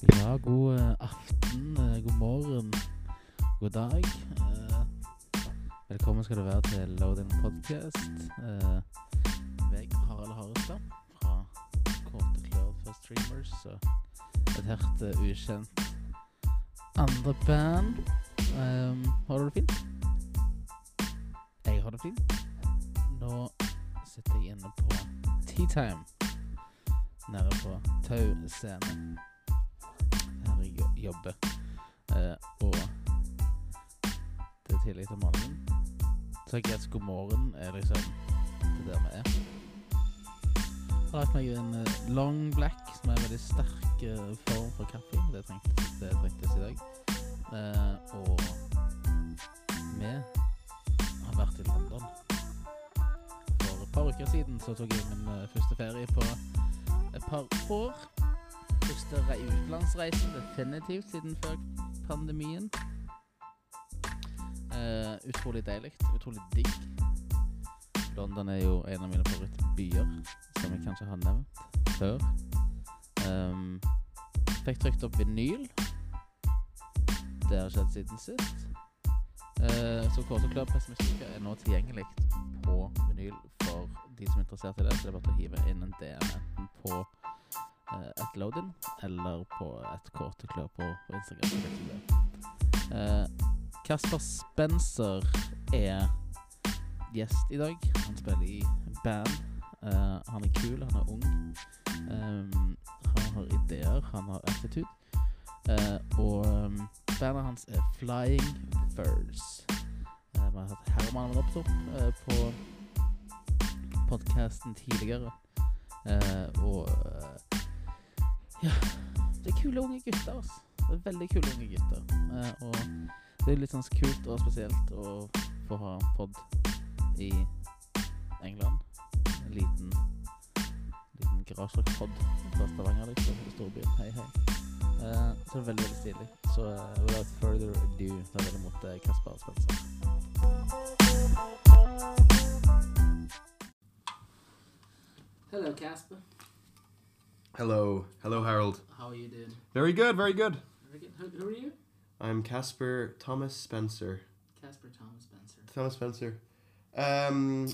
Ja, god eh, aften, eh, god morgen, god dag. Eh, velkommen skal du være til Loading Podcast. Meg, Harald Harestad, fra Kåte Klør for Streamers og et helt ukjent andre band. Um, har du det fint? Jeg har det fint. Nå sitter jeg inne på Tea Time nede på Tau scene jobber. Eh, og det er tidlig om morgenen. Så jeg gjetter god morgen er liksom det der vi er. Jeg har lagt meg en eh, long black som er en veldig sterk eh, form for kaffe. Det trengtes i dag. Eh, og vi har vært i London. For et par uker siden så tok jeg min eh, første ferie på et par år. Første rei- utenlandsreisen definitivt siden før pandemien. Uh, utrolig deilig. Utrolig digg. London er jo en av mine favorittbyer, som jeg kanskje har nevnt før. Um, fikk trykt opp vinyl. Det har skjedd siden sist. Uh, så Kåse Club Pessimistika er nå tilgjengelig på vinyl for de som er interessert i det. Så det er bare å hive inn en DM enten på eh, et eller på et kortekløp på, på Instagram. Eh, Kasper Spencer er gjest i dag. Han spiller i band. Eh, han er kul, han er ung. Han har ideer, han har attitude. Og bandet hans er Flying Furs. Vi har hatt Herman Roptop uh, på podkasten tidligere. Uh, og eh, ja, det er kule unge gutter, altså. Det er veldig kule unge gutter. Eh, og det er litt sånn kult og spesielt å få ha pod i England. En liten, liten garasjepod fra Stavanger, liksom, i storbyen. Hei, hei. Eh, så det er veldig, veldig stilig. Så uh, without further ado, tar jeg mot eh, Kasper Spencer. Hello, Casper. Hello, hello, Harold. How are you doing? Very good, very good. Very good. Who, who are you? I'm Casper Thomas Spencer. Casper Thomas Spencer. Thomas Spencer. Um,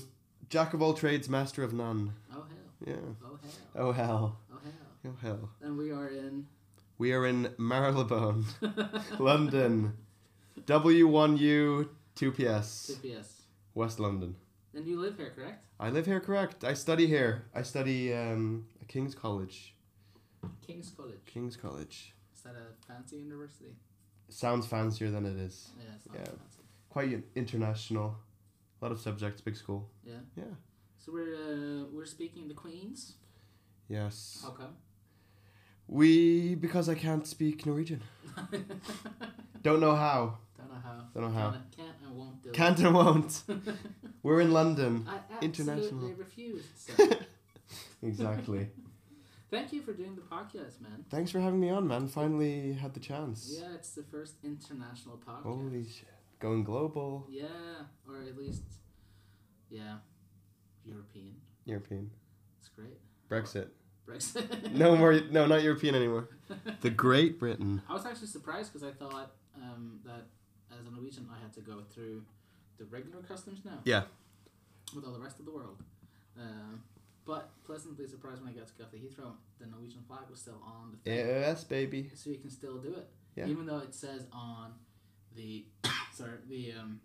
jack of all trades, master of none. Oh hell. Yeah. Oh hell. Oh hell. Oh hell. Oh hell. And we are in. We are in Marylebone, London. W1U 2PS, CPS. West London. And you live here, correct? I live here, correct. I study here. I study um, King's College. King's College. King's College. Is that a fancy university? Sounds fancier than it is. Yeah, it's not Yeah. fancy. Quite international. A lot of subjects, big school. Yeah. Yeah. So we're uh, we're speaking the Queens. Yes. How come? We because I can't speak Norwegian. Don't know how. Don't know how. Don't know how. Can't, can't and won't do Can't and won't. We're in London. I International. absolutely refuse. So. Exactly. Thank you for doing the podcast, man. Thanks for having me on, man. Finally had the chance. Yeah, it's the first international podcast. Holy shit. Going global. Yeah, or at least, yeah, European. European. It's great. Brexit. Brexit. No more. No, not European anymore. The Great Britain. I was actually surprised because I thought um, that as a Norwegian I had to go through the regular customs now. Yeah. With all the rest of the world. Um, but pleasantly surprised when I got to go to Heathrow, the Norwegian flag was still on the thing. Yes, baby. So you can still do it. Yeah. Even though it says on the sorry the um,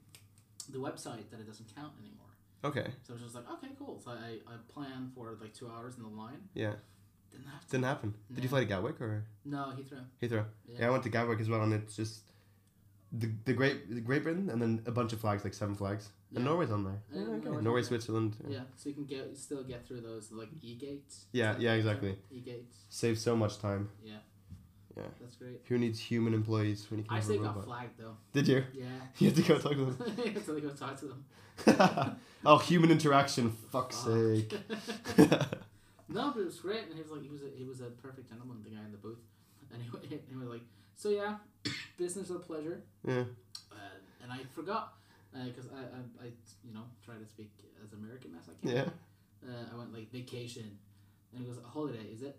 the website that it doesn't count anymore. Okay. So I was just like, okay, cool. So I, I planned for like two hours in the line. Yeah. Didn't have. Didn't happen. Did you fly to Gatwick or No, Heathrow. Heathrow? Yeah, I went to Gatwick as well, and it's just the the Great the Great Britain, and then a bunch of flags, like seven flags, and Norway's on there. Yeah, Yeah, okay. Norway's Norway. Switzerland. Yeah, so you can get still get through those like e gates. Yeah, yeah, exactly. E gates. save so much time. Yeah. Yeah. That's great. Who needs human employees when you can I have a still got robot? flagged though. Did you? Yeah. You had to go talk to them. I had to go talk to them. oh, human interaction. Fuck's Fuck. sake. no, but it was great, and he was like, he was a, he was a perfect gentleman, the guy in the booth, and he, he was like, so yeah, business or pleasure, yeah. uh, and I forgot because I, I, I you know try to speak as American as I can. Yeah. Uh, I went like vacation, and he goes holiday, is it?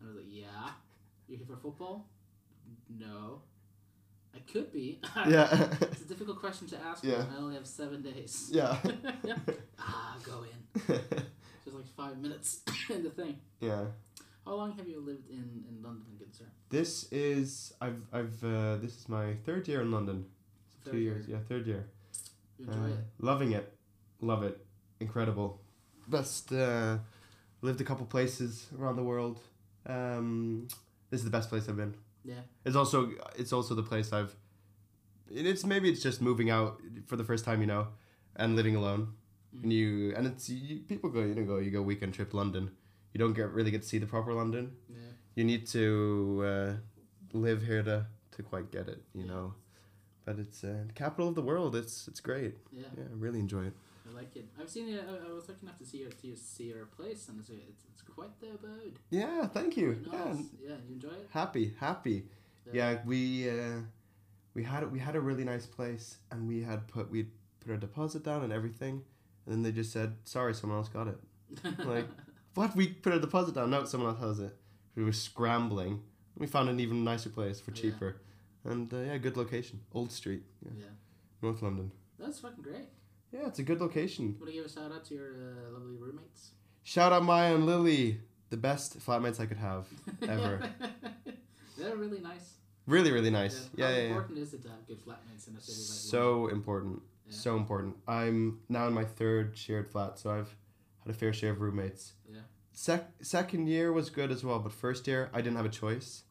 And I was like, yeah. You here for football? no. I could be. Yeah. it's a difficult question to ask. Yeah. I only have seven days. yeah. yeah. ah, go in. Just like five minutes in the thing. yeah. How long have you lived in, in London, good sir? This is I've I've uh, this is my third year in London. Third Two year. years. Yeah, third year. Enjoy Uh, it? Loving it. Love it. Incredible. Best uh lived a couple places around the world. Um this is the best place I've been. Yeah. It's also it's also the place I've and it's maybe it's just moving out for the first time, you know, and living alone. Mm. And you and it's you, people go you know go you go weekend trip to London. You don't get really get to see the proper London. Yeah. You need to uh, live here to to quite get it, you Yeah. know. But it's uh, the capital of the world. It's it's great. Yeah. Yeah, I really enjoy it. I like it. I've seen it. I, I was lucky enough to see your to see your place, and it's it's, it's quite the abode. Yeah, thank you. Nice. Yeah, Yeah. you enjoy it. happy, happy. Yeah, we uh, we had we had a really nice place, and we had put we put our deposit down and everything, and then they just said, "Sorry, someone else got it." like- What? We put a deposit down? No, someone else has it. We were scrambling. We found an even nicer place for Yeah. cheaper, and uh, yeah, good location. Old Street, yeah, yeah. North London. That's fucking great. Yeah, it's a good location. Want to give a shout out to your uh, lovely roommates? Shout out Maya and Lily, the best flatmates I could have. Ever. They're really nice. Really, really nice. Yeah. Yeah, How yeah, yeah. important is it to have good flatmates in a city like So important. Yeah. So important. I'm now in my third shared flat, so I've had a fair share of roommates. Yeah. Sec- second year was good as well, but first year I didn't have a choice.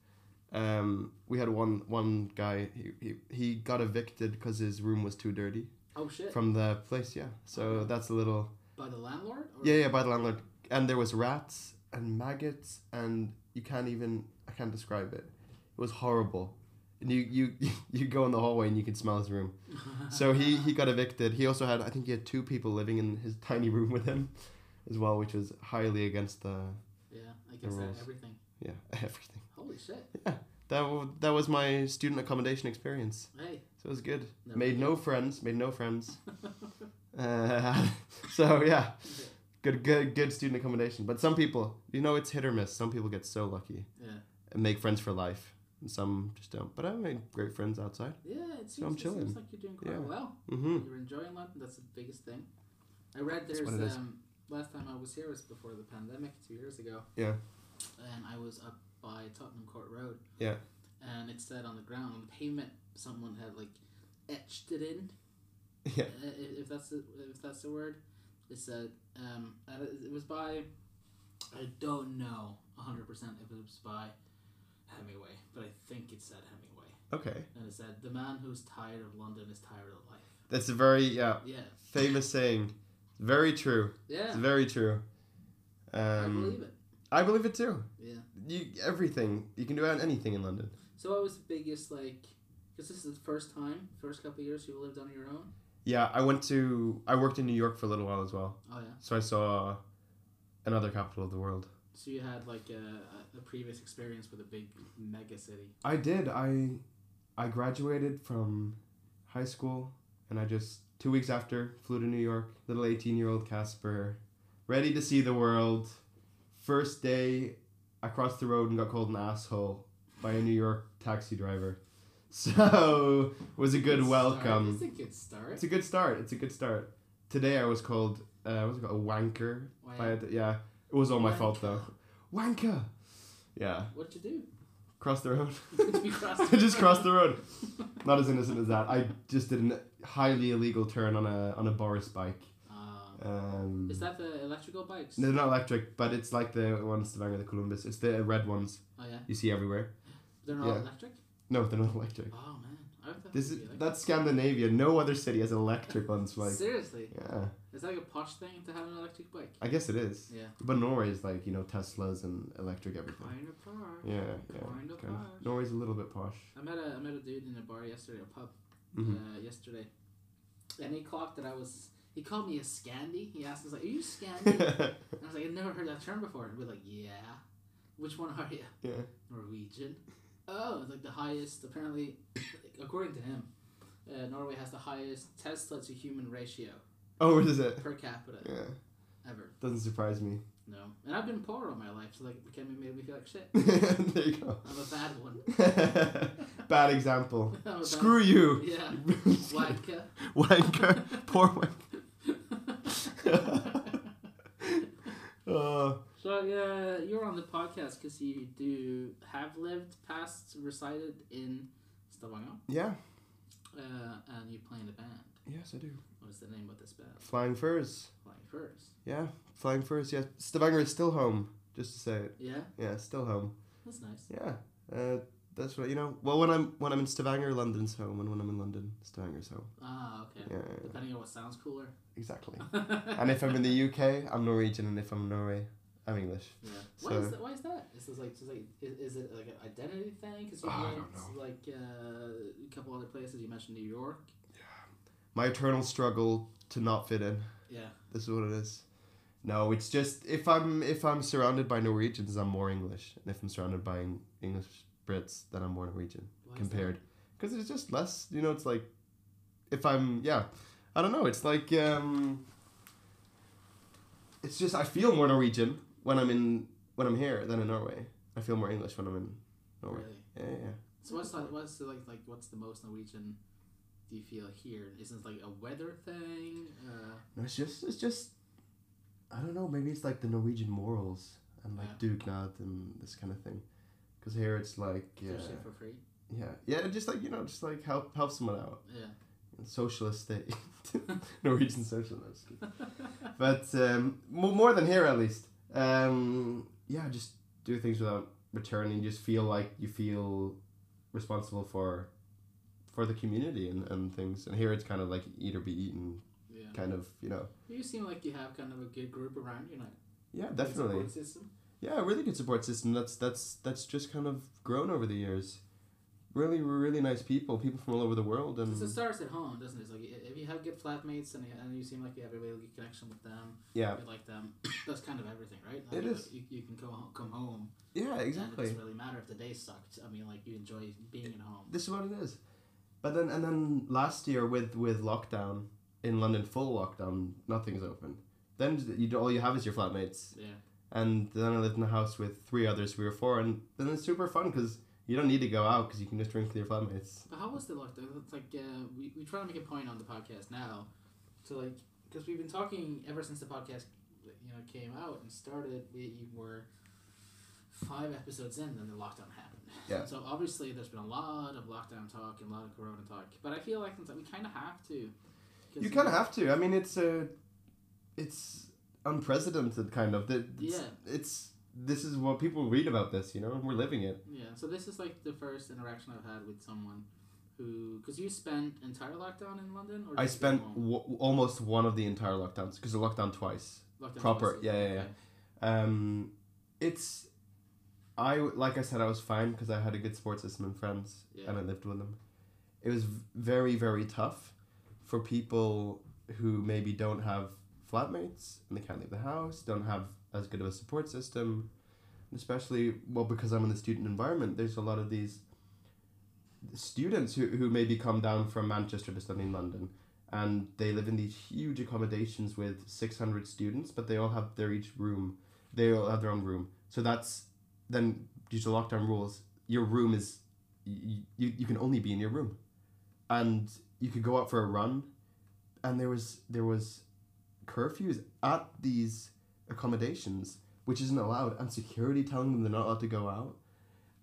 Um, we had one one guy. He he, he got evicted because his room was too dirty Oh shit! from the place. Yeah, so that's a little. By the landlord? Or? Yeah, yeah, by the landlord, and there was rats and maggots, and you can't even. I can't describe it. It was horrible. And you, you, you go in the hallway and you can smell his room. So he, he got evicted. He also had, I think he had two people living in his tiny room with him as well, which was highly against the, Yeah, I guess rules. everything. yeah, everything. Holy shit! Yeah. That, w- that was my student accommodation experience. Hey. So it was good. Never made no friends, made no friends. Uh, so yeah, good, good, good student accommodation. But some people, you know, it's hit or miss. Some people get so lucky Yeah. and make friends for life. And some just don't. But I made great friends outside. Yeah, it seems, So I'm it seems chilling. like you're doing quite Yeah. well. Mm-hmm. You're enjoying London. That's the biggest thing. I read there's what it is. um last time I was here was before the pandemic two years ago. Yeah. And I was up by Tottenham Court Road. Yeah. And it said on the ground on the pavement someone had like etched it in. Yeah. uh, if, that's the, if that's the word. It said um it was by I don't know hundred percent if it was by Hemingway, but I think it said Hemingway. Okay. And it said the man who's tired of London is tired of life. That's a very yeah Yeah. famous saying. Very true. Yeah. It's very true. Um, I believe it. I believe it too. Yeah. You everything you can do anything in London. So what was the biggest like? Because this is the first time, first couple of years you lived on your own. Yeah, I went to I worked in New York for a little while as well, Oh yeah. so I saw another capital of the world. So you had like a, a, a previous experience with a big mega city. I did. I I graduated from high school, and I just two weeks after flew to New York. Little eighteen year old Casper, ready to see the world. First day, I crossed the road and got called an asshole by a New York taxi driver. So it was a good Start. welcome. It's a good start. It's a good start. It's a good start. Today I was called uh, was it called a wanker. By a, yeah, it was all my fault though. Wanker. Yeah, What'd you do? cross the road. do? you crossed I just crossed the road. Not as innocent as that. I just did a highly illegal turn on a on a Boris bike. Um, is that the electrical bikes? No, they're not electric, but it's like the ones Stavanger, the Kolumbus. It's the red ones Oh yeah. you see everywhere. They're not Yeah. electric. No, they're not electric. Oh man, This is that's Scandinavia. No other city has electric ones. Like Seriously, yeah, is that like a posh thing to have an electric bike? I guess it is. Yeah. But Norway is like you know Teslas and electric everything. Kind of posh. Yeah, yeah. Kind of kind of. Norway's a little bit posh. I met a I met a dude in a bar yesterday, a pub, Mhm. uh, yesterday, and he clocked that I was. He called me a Scandi. He asked us like, "Are you Scandi?" and I was like, "I've never heard that term before." And we're like, "Yeah." Which one are you? yeah. Norwegian. Oh, it's like the highest. Apparently, according to him, uh, Norway has the highest Tesla to human ratio Oh, what is it? per capita Yeah, ever. doesn't surprise me. No, and I've been poor all my life, so like it can made me feel like shit. there you go. I'm a bad one. Bad example. I'm bad- Screw you. Yeah, wanker. Wanker. Poor wanker. Uh, So yeah, you're on the podcast because you do have lived past resided in Stavanger, yeah. uh, and you play in a band. Yes, I do. What is the name of this band? Flying Furs. Flying Furs. Yeah. Flying Furs. Yeah. Stavanger is still home. Just to say it. Yeah, Yeah, still home. that's nice. Yeah. Uh, that's right. you know. Well, when I'm when I'm in Stavanger, London's home, and when I'm in London, Stavanger's home. Ah, okay. Yeah. Depending on what sounds cooler. exactly. and if I'm in the UK, I'm Norwegian, and if I'm in Norway, I'm English. Yeah. Why So- is that? Why is that? Is this like, just like is, is it like an identity thing? Because you Oh, went don't know. like uh, a couple other places. You mentioned New York. Yeah. My eternal struggle to not fit in. Yeah. This is what it is. No, it's just if I'm if I'm surrounded by Norwegians, I'm more English, and if I'm surrounded by English Brits, then I'm more Norwegian Why compared. Because it's just less. You know, it's like if I'm yeah, I don't know. It's like um. It's just I feel more Norwegian when I'm in when I'm here than in Norway. I feel more English when I'm in Norway. Really? Yeah, yeah. yeah. So what's like what's the, like like what's the most Norwegian do you feel here? Isn't it like a weather thing? Uh, No, it's just it's just I don't know. Maybe it's like the Norwegian morals and like dugnad and this kind of thing. Because here it's like yeah. yeah, for free. yeah, yeah, just like you know, just like help help someone out. Yeah. Socialist state, Norwegian socialist. But um, more more than here at least. Um, yeah, just do things without returning. Just feel like you feel responsible for for the community and, and things. And here it's kind of like eat or be eaten, Yeah. kind of you know. You seem like you have kind of a good group around you, like Yeah, definitely. system. Yeah, a really good support system. That's that's that's just kind of grown over the years. Really, really nice people. People from all over the world, and it starts at home, doesn't it? It's like if you have good flatmates and you, and you seem like you have a really good connection with them, yeah, you like them. That's kind of everything, right? It Like, is. You, you can go ho- come home. yeah, And it exactly. doesn't really matter if the day sucked. I mean, like you enjoy being at home. This is what it is. But then and then last year with with lockdown in London, full lockdown, nothing's open. Then you do- all you have is your flatmates, Yeah. And then I lived in a house with three others. We were four, and then it's super fun because you don't need to go out because you can just drink with your flatmates. But how was the lockdown? It's like uh, we we try to make a point on the podcast now, to like because we've been talking ever since the podcast you know came out and started. We were five episodes in, then the lockdown happened. Yeah. So obviously, there's been a lot of lockdown talk and a lot of Corona talk, but I feel like we kind of have to. You kind of have to. I mean, it's a, it's unprecedented kind of. That it's, Yeah. It's this is what people read about this. You know, we're living it. Yeah. So this is like the first interaction I've had with someone. Who, because you spent entire lockdown in London, or I did you stay spent w- almost one of the entire lockdowns because I locked down twice. Lockdown proper- twice, yeah, yeah, yeah. okay. Um, it's, I like I said I was fine because I had a good support system and friends, Yeah. and I lived with them. It was very very tough for people who maybe don't have flatmates and they can't leave the house, don't have as good of a support system, especially well because I'm in the student environment. There's a lot of these students who, who maybe come down from Manchester to study in London and they live in these huge accommodations with 600 students but they all have their each room they all have their own room so that's then due to lockdown rules your room is you, you, you can only be in your room and you could go out for a run and there was there was curfews at these accommodations which isn't allowed and security telling them they're not allowed to go out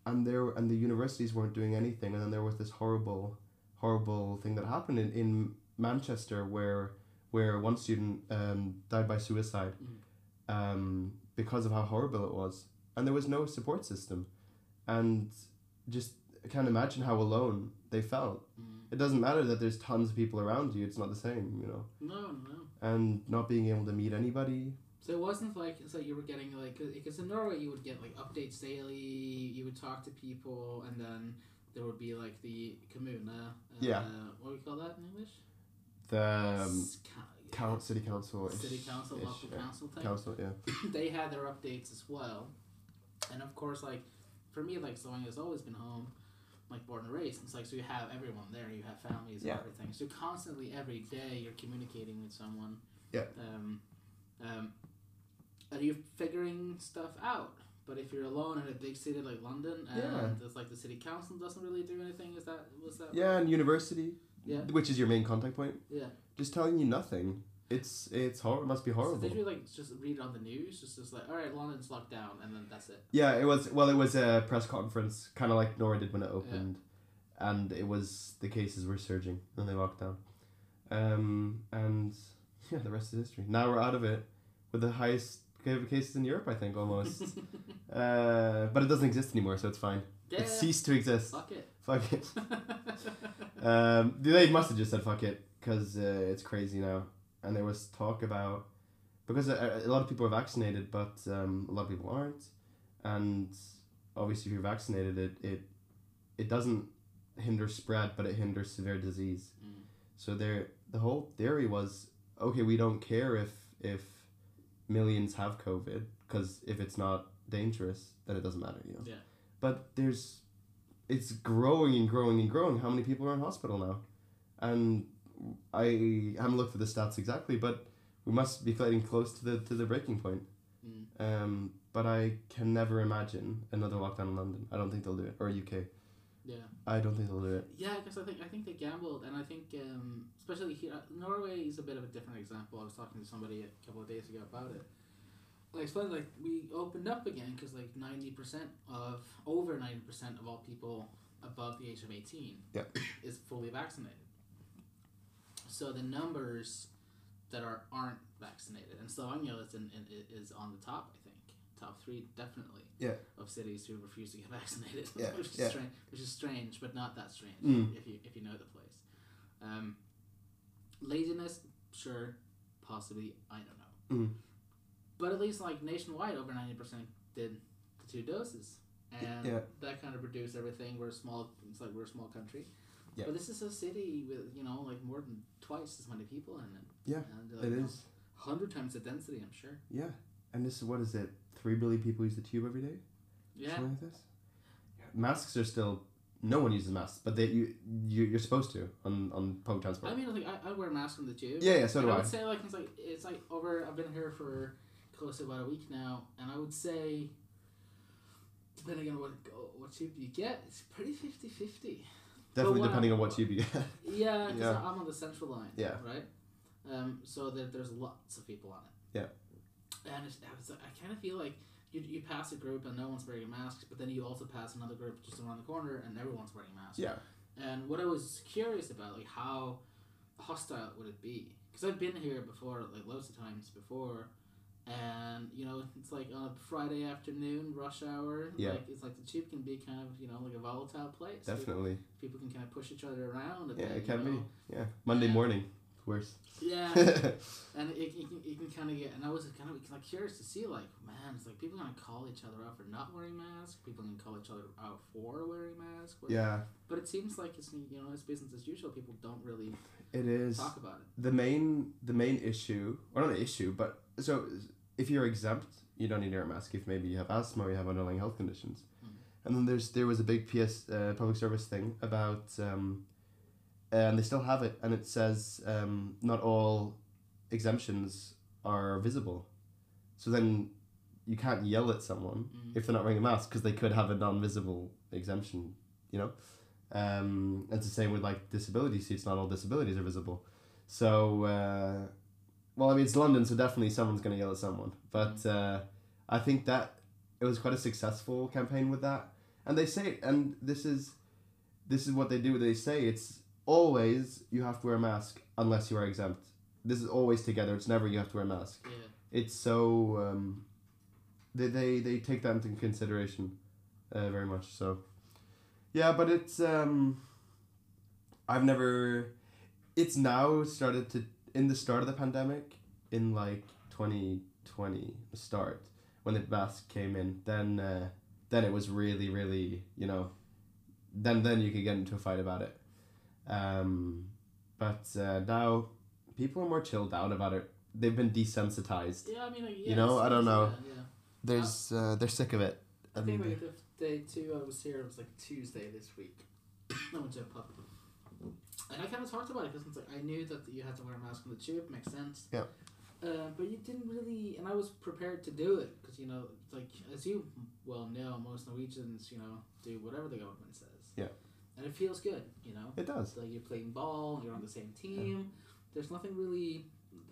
and there and the universities weren't doing anything and then there was this horrible horrible thing that happened in, in Manchester where where one student um, died by suicide Mhm. um, because of how horrible it was and there was no support system and just I can't imagine how alone they felt Mm. it doesn't matter that there's tons of people around you it's not the same you know No, no. And not being able to meet anybody So it wasn't like it's like you were getting like because in Norway you would get like updates daily. You would talk to people, and then there would be like the kommune. Uh, Yeah. What do we call that in English? the um, S- ca- coun city council City council, local yeah. council type. council yeah they had their updates as well, and of course, like for me, like Slovakia has always been home, like born and raised. It's like so you have everyone there, you have families Yeah. and everything. So constantly every day you're communicating with someone. Yeah. Um, um, and you're figuring stuff out. But if you're alone in a big city like London, and Yeah. it's like the city council doesn't really do anything, is that was that? Yeah, and university, Yeah. which is your main contact point, Yeah. just telling you nothing. It's it's hor- It must be So horrible. did you like just read it on the news? Just just like, all right, London's locked down, and then that's it. Yeah, it was. Well, it was a press conference, kind of like Nora did when it opened, and it was the cases were surging and they locked down, um, and yeah, the rest is history. Now we're out of it with the highest cases in Europe, I think, almost. uh, but it doesn't exist anymore, so it's fine. yeah. It ceased to exist. Fuck it. Fuck it. Um, they must have just said fuck it because uh, it's crazy now, and there was talk about because a, a lot of people are vaccinated, but um, a lot of people aren't, and obviously if you're vaccinated, it it it doesn't hinder spread, but it hinders severe disease. Mm. So there, the whole theory was okay. We don't care if if millions have COVID because if it's not dangerous, then it doesn't matter. You know. Yeah. But there's, it's growing and growing and growing. How many people are in hospital now? And I haven't looked at the stats exactly, but we must be getting close to the to the breaking point. Mm. Um, but I can never imagine another lockdown in London. I don't think they'll do it, or UK. Yeah. I don't think they'll do it. Yeah, because I think I think they gambled, and I think um, especially here, Norway is a bit of a different example. I was talking to somebody a couple of days ago about it. I explained like we opened up again because like ninety percent of over ninety percent of all people above the age of eighteen Yeah. is fully vaccinated. So the numbers that are aren't vaccinated, and Stavanger is in, in, is on the top. I think top three definitely. Yeah. Of cities who refuse to get vaccinated, Yeah, which is yeah. strange. Which is strange, but not that strange Mm. if you if you know the place. Um, laziness, sure, possibly. I don't know. Mm. But at least like nationwide, over ninety percent did the two doses, and Yeah. that kind of reduced everything. We're a small. It's like we're a small country. Yeah. But this is a city with you know like more than twice as many people in it. Yeah, and, uh, It you is. hundred times the density. I'm sure. Yeah. And this is what is it? Three billion people use the tube every day. Yeah. Something like this. Masks are still. No one uses masks, but they you, you you're supposed to on on public transport. I mean, like I, I wear a mask on the tube. yeah, yeah. So do I I. would say like it's like it's like over. I've been here for close to about a week now, and I would say, depending on what what tube you get, it's pretty 50-50. Definitely depending on what tube you get. Yeah, because Yeah. I'm on the central line. Yeah. Right. Um. So there, there's lots of people on it. Yeah. And it's, I I kind of feel like you, you pass a group and no one's wearing masks, but then you also pass another group just around the corner and everyone's wearing masks. yeah. And what I was curious about, like, how hostile would it be? Because I've been here before, like, loads of times before, and you know, it's like on a Friday afternoon, rush hour. Yeah. Like, it's like the tube can be kind of, you know, like a volatile place. Definitely. People can kind of push each other around. A Yeah, bit, it can be. Yeah. Monday Yeah. morning, worse. Yeah. and it, it, can, it can kind of get, and I was kind of like curious to see, like, man, it's like people gonna call each other out for not wearing masks. People can call each other out for wearing masks. Yeah, But it seems like it's you know it's business as usual. People don't really it is. talk about it. the main the main issue or not an issue but so if you're exempt you don't need to wear a mask. If maybe you have asthma or you have underlying health conditions. Mhm. and then there's there was a big ps uh, public service thing about um, and they still have it and it says um, not all exemptions are visible. So then you can't yell at someone Mm. if they're not wearing a mask because they could have a non-visible exemption you know? Um, it's the same with like disability seats not all disabilities are visible. So uh, well i mean it's london so definitely someone's going to yell at someone. But uh, i think that it was quite a successful campaign with that. And they say and this is this is what they do they say it's always you have to wear a mask unless you are exempt. This is always together it's never you have to wear a mask. Yeah. it's so um, they, they they take that into consideration uh, very much so. Yeah but it's um i've never it's now started to in the start of the pandemic in like 2020 the start when the mask came in then uh, then it was really really you know then then you could get into a fight about it um but uh, now people are more chilled out about it they've been desensitized Yeah, I mean, like, You know, I don't know. Yeah, yeah. there's uh, they're sick of it I think And- like the day two I was here, it was like Tuesday this week. I went to a pub. And I kind of talked about it because it's like I knew that you had to wear a mask on the tube, makes sense. Yeah. Uh, but you didn't really, and I was prepared to do it because you know, like as you well know, most Norwegians, you know, do whatever the government says. Yeah. And it feels good, you know. It does. It's like you're playing ball, you're on the same team. There's nothing really.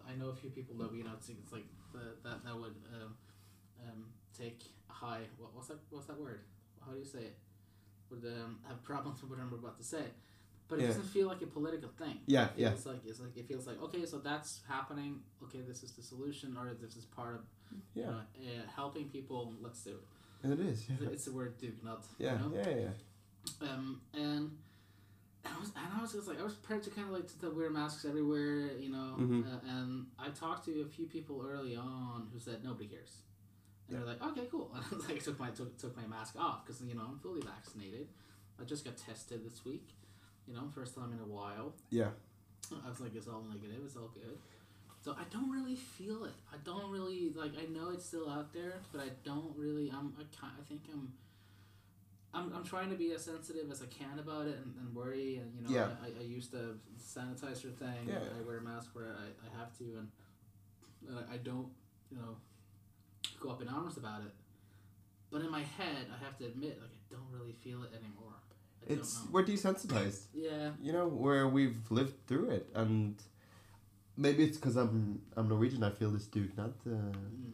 I know a few people that you know it's, it's like the, that that would um, um, take a high. What, what's that? What's that word? How do you say it? Would um, have problems with what I'm about to say, but it Yeah. doesn't feel like a political thing. Yeah, It yeah. feels like it's like it feels like okay, so that's happening. Okay, this is the solution, or this is part of you Yeah, know, uh, helping people. Let's do it. and it is. Yeah, It's the word do not. yeah, You know? yeah, yeah. Um, and I was, and I was just like, I was prepared to kind of like to wear masks everywhere, you know. Mhm. Uh, and I talked to a few people early on who said nobody cares, and they're like, okay, cool. And I was like, I took my took, took my mask off because you know I'm fully vaccinated. I just got tested this week, you know, first time in a while. Yeah. I was like, it's all negative. It's all good. So I don't really feel it. I don't really like. I know it's still out there, but I don't really. I'm. I kind. I think I'm. I'm, I'm trying to be as sensitive as I can about it and, and worry and you know Yeah. I, I use the sanitizer thing Yeah. I wear a mask where I, I have to and I don't you know go up in arms about it but in my head I have to admit like I don't really feel it anymore I It's we're desensitized. yeah You know, where we've lived through it, and maybe it's because I'm I'm Norwegian. I feel this dugnad uh, mm,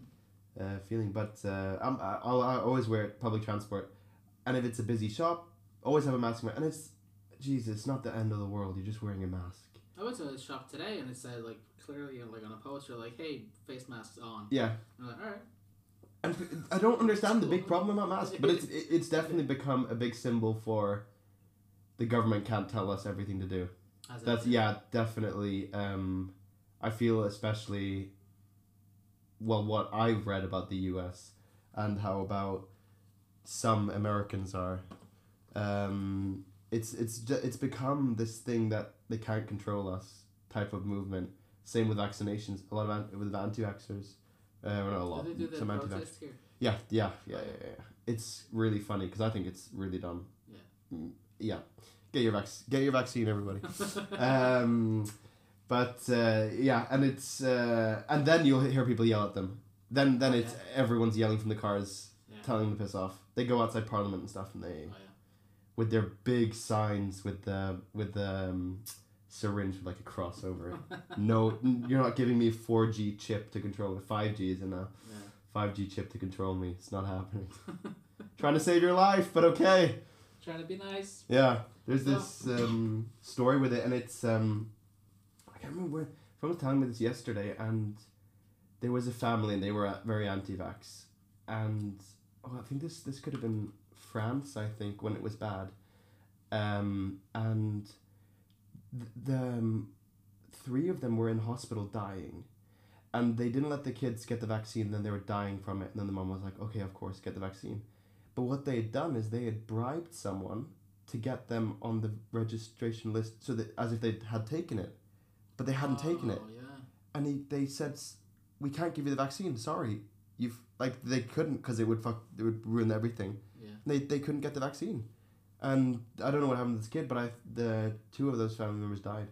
uh, feeling, but uh, I'm I, I'll, I always wear public transport, and if it's a busy shop, always have a mask. on, And it's, Jesus, it's not the end of the world. You're just wearing a mask. I went to a shop today and it said like clearly like on a poster like hey face masks on Yeah, I'm like alright and I don't understand the big problem about masks, but it's it's definitely become a big symbol for. The government can't tell us everything to do. As That's yeah, definitely. Um, I feel especially. Well, what I've read about the U.S. and how about some Americans are, um, it's it's it's become this thing that they can't control us type of movement. Same with vaccinations. A lot of an- with anti-vaxxers. Uh, well, not a lot. Did they do Some anti-vax. Yeah, yeah, yeah, yeah, yeah. It's really funny because I think it's really dumb. Yeah. Mm, yeah. Get your vac- Get your vaccine, everybody. um, but uh, yeah, and it's uh, and then you'll hear people yell at them. Then then Oh, it's everyone's yelling from the cars, Yeah. telling them to piss off. They go outside Parliament and stuff, and they oh yeah with their big signs with the with the um, syringe with like a cross over it. no, you're not giving me four G chip to control it. Five G is enough. yeah 5G chip to control me. It's not happening. Trying to save your life, but okay. Trying to be nice Yeah. There's this um, story with it, and it's um, I can't remember where. Someone was telling me this yesterday, and there was a family, and they were uh, very anti-vax, and oh, I think this this could have been France. I think when it was bad, um, and th- the um, three of them were in hospital dying. And they didn't let the kids get the vaccine, then they were dying from it. And then the mom was like, okay, of course, get the vaccine. But what they had done is they had bribed someone to get them on the registration list so that as if they had taken it. But they hadn't taken it. Oh, yeah And he, they said, we can't give you the vaccine. Sorry. You've, like, they couldn't because it would fuck, it would ruin everything. yeah They, they couldn't get the vaccine. And I don't know what happened to this kid, but I, the two of those family members died.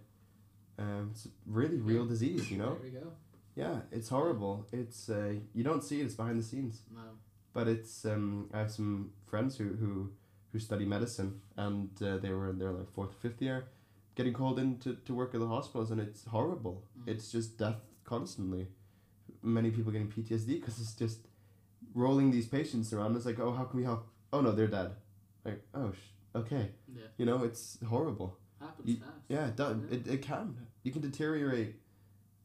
Um, it's a really real disease, you know? there we go Yeah, it's horrible. It's, uh, you don't see it, it's behind the scenes no but it's um, I have some friends who who, who study medicine and uh, they were in their like fourth or fifth year getting called in to, to work at the hospitals and it's horrible Mm. it's just death constantly many people getting PTSD because it's just rolling these patients around it's like oh how can we help oh no they're dead like oh sh- okay yeah you know it's horrible happens You- fast yeah it, does. Yeah. It, it can you can deteriorate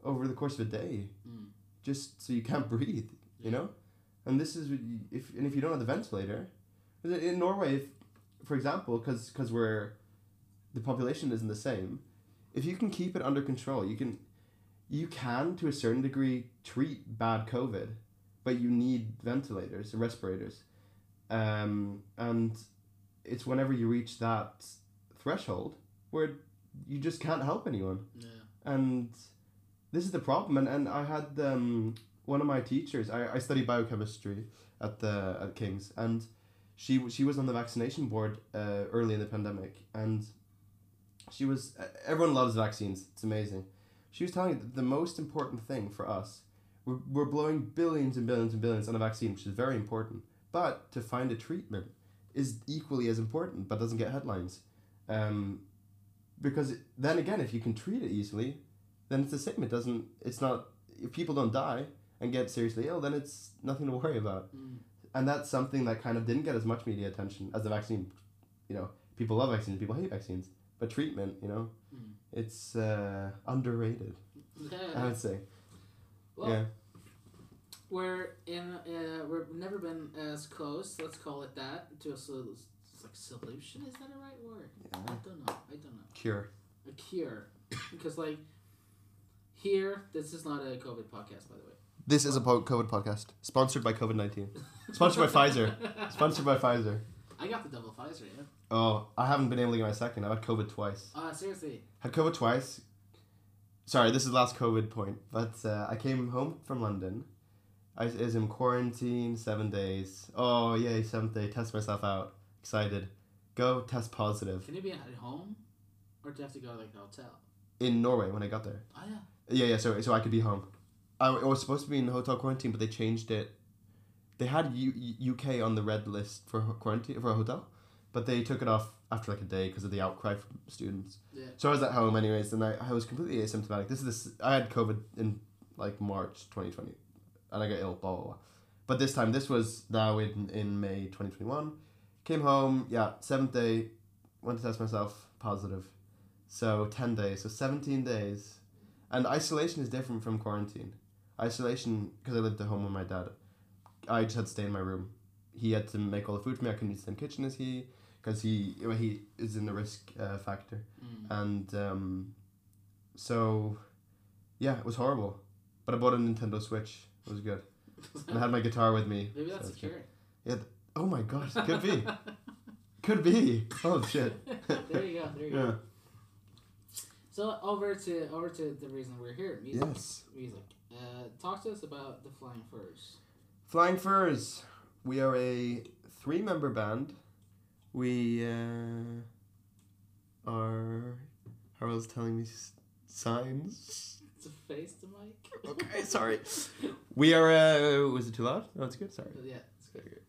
over the course of a day Mm. just so you can't breathe Yeah. you know and this is if and if you don't have the ventilator in norway if for example because because we're the population isn't the same if you can keep it under control you can you can to a certain degree treat bad covid but you need ventilators respirators. Um, and it's whenever you reach that threshold where you just can't help anyone. Yeah. And this is the problem. And, and i had um, one of my teachers I, I studied biochemistry at the at king's and she she was on the vaccination board uh, early in the pandemic and she was everyone loves vaccines it's amazing she was telling me that the most important thing for us we're, we're blowing billions and billions and billions on a vaccine, which is very important. But to find a treatment is equally as important, but doesn't get headlines. Um, because then again, if you can treat it easily, then it's the same. It doesn't. It's not. If people don't die and get seriously ill, then it's nothing to worry about. Mm. And that's something that kind of didn't get as much media attention as the vaccine. You know, people love vaccines, people hate vaccines, but treatment, you know, Mm. it's uh, underrated. I would say. Well, yeah. we're in. Uh, we've never been as close. Let's call it that to a sol- like solution. Is that a right word? Yeah. I don't know. I don't know. Cure. A cure, because like here, this is not a COVID podcast, by the way. This is a po- COVID podcast sponsored by COVID nineteen. Sponsored by Pfizer. Sponsored by Pfizer. I got the double Pfizer. Yeah. Oh, I haven't been able to get my second. I've had COVID twice. Ah, seriously. Had COVID twice. Sorry, this is the last COVID point, but uh, I came home from London. I was- is in quarantine seven days. Oh yay, seventh day. Test myself out. Excited. Go test positive Can you be at home, or do you have to go like a hotel? in Norway when I got there. Oh yeah. Yeah, yeah. So so I could be home. Oh, I, I was supposed to be in hotel quarantine, but they changed it. They had U- UK on the red list for quarantine for a hotel, but they took it off after like a day because of the outcry from students. Yeah. So I was at home anyways, and I, I was completely asymptomatic. This is this I had COVID in like March twenty twenty, and I got ill. Blah blah blah. But this time, this was now in in May twenty twenty one. Came home, yeah, seventh day, went to test myself positive. So ten days, so seventeen days, and isolation is different from quarantine. Isolation because I lived at home with my dad. I just had to stay in my room. He had to make all the food for me. I couldn't use the same kitchen as he because he well, he is in the risk uh, factor Mm. and um, so yeah, it was horrible. But I bought a Nintendo Switch. It was good, and I had my guitar with me. Maybe that's a was good. cure. Oh my gosh, could be, could be. Oh shit. there you go. There you go. So over to over to the reason we're here. Music. Yes. Music. Uh, talk to us about the Flying Furs. Flying Furs. We are a three-member band. We uh, are. Harold's telling me signs. To face the mic. Okay, sorry. We are. Uh, was it too loud? No, it's good. Sorry. yeah. It's good.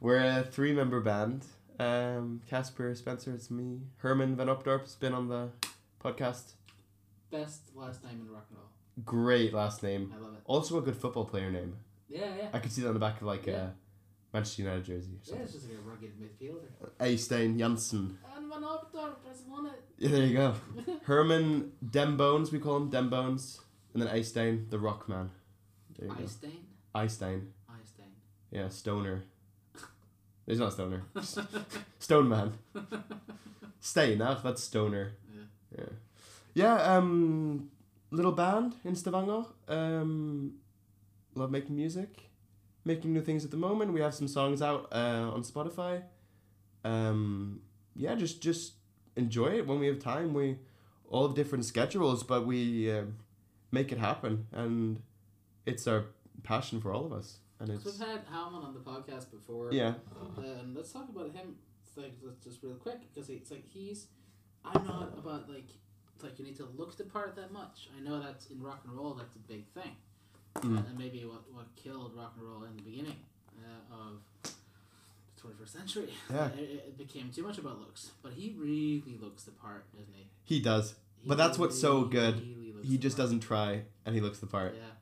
We're a three member band. Um, Casper, Spencer, it's me. Herman Van Opdorp's been on the podcast. Best last name in rock and roll. Great last name. I love it. Also a good football player name. Yeah, yeah. I could see that on the back of like Yeah. a Manchester United jersey or Yeah, it's just like a rugged midfielder. Eystein Janssen. And Van won it. Yeah, there you go. Herman Dem Bones, we call him Dem Bones. And then Eystein, the rock man. There you go. Eystein. Eystein. Eystein. Yeah, Stoner. He's not Stoner. Stone Man. Stein, ah, that's Stoner. Yeah. Yeah. Yeah, um little band in Stavanger. Um love making music. Making new things at the moment. We have some songs out uh, on Spotify. Um yeah, just just enjoy it when we have time. We all have different schedules, but we uh, make it happen and it's our passion for all of us. And it's we've had Halman on the podcast before. yeah. And let's talk about him. Like just real quick because it's like he's. I'm not about like it's like you need to look the part that much. I know that's in rock and roll. That's a big thing, Mm. and maybe what what killed rock and roll in the beginning uh, of the twenty first century. Yeah. It, it became too much about looks, but he really looks the part, doesn't he? He does. He But that's what's so good. really He just part. doesn't try and he looks the part. Yeah.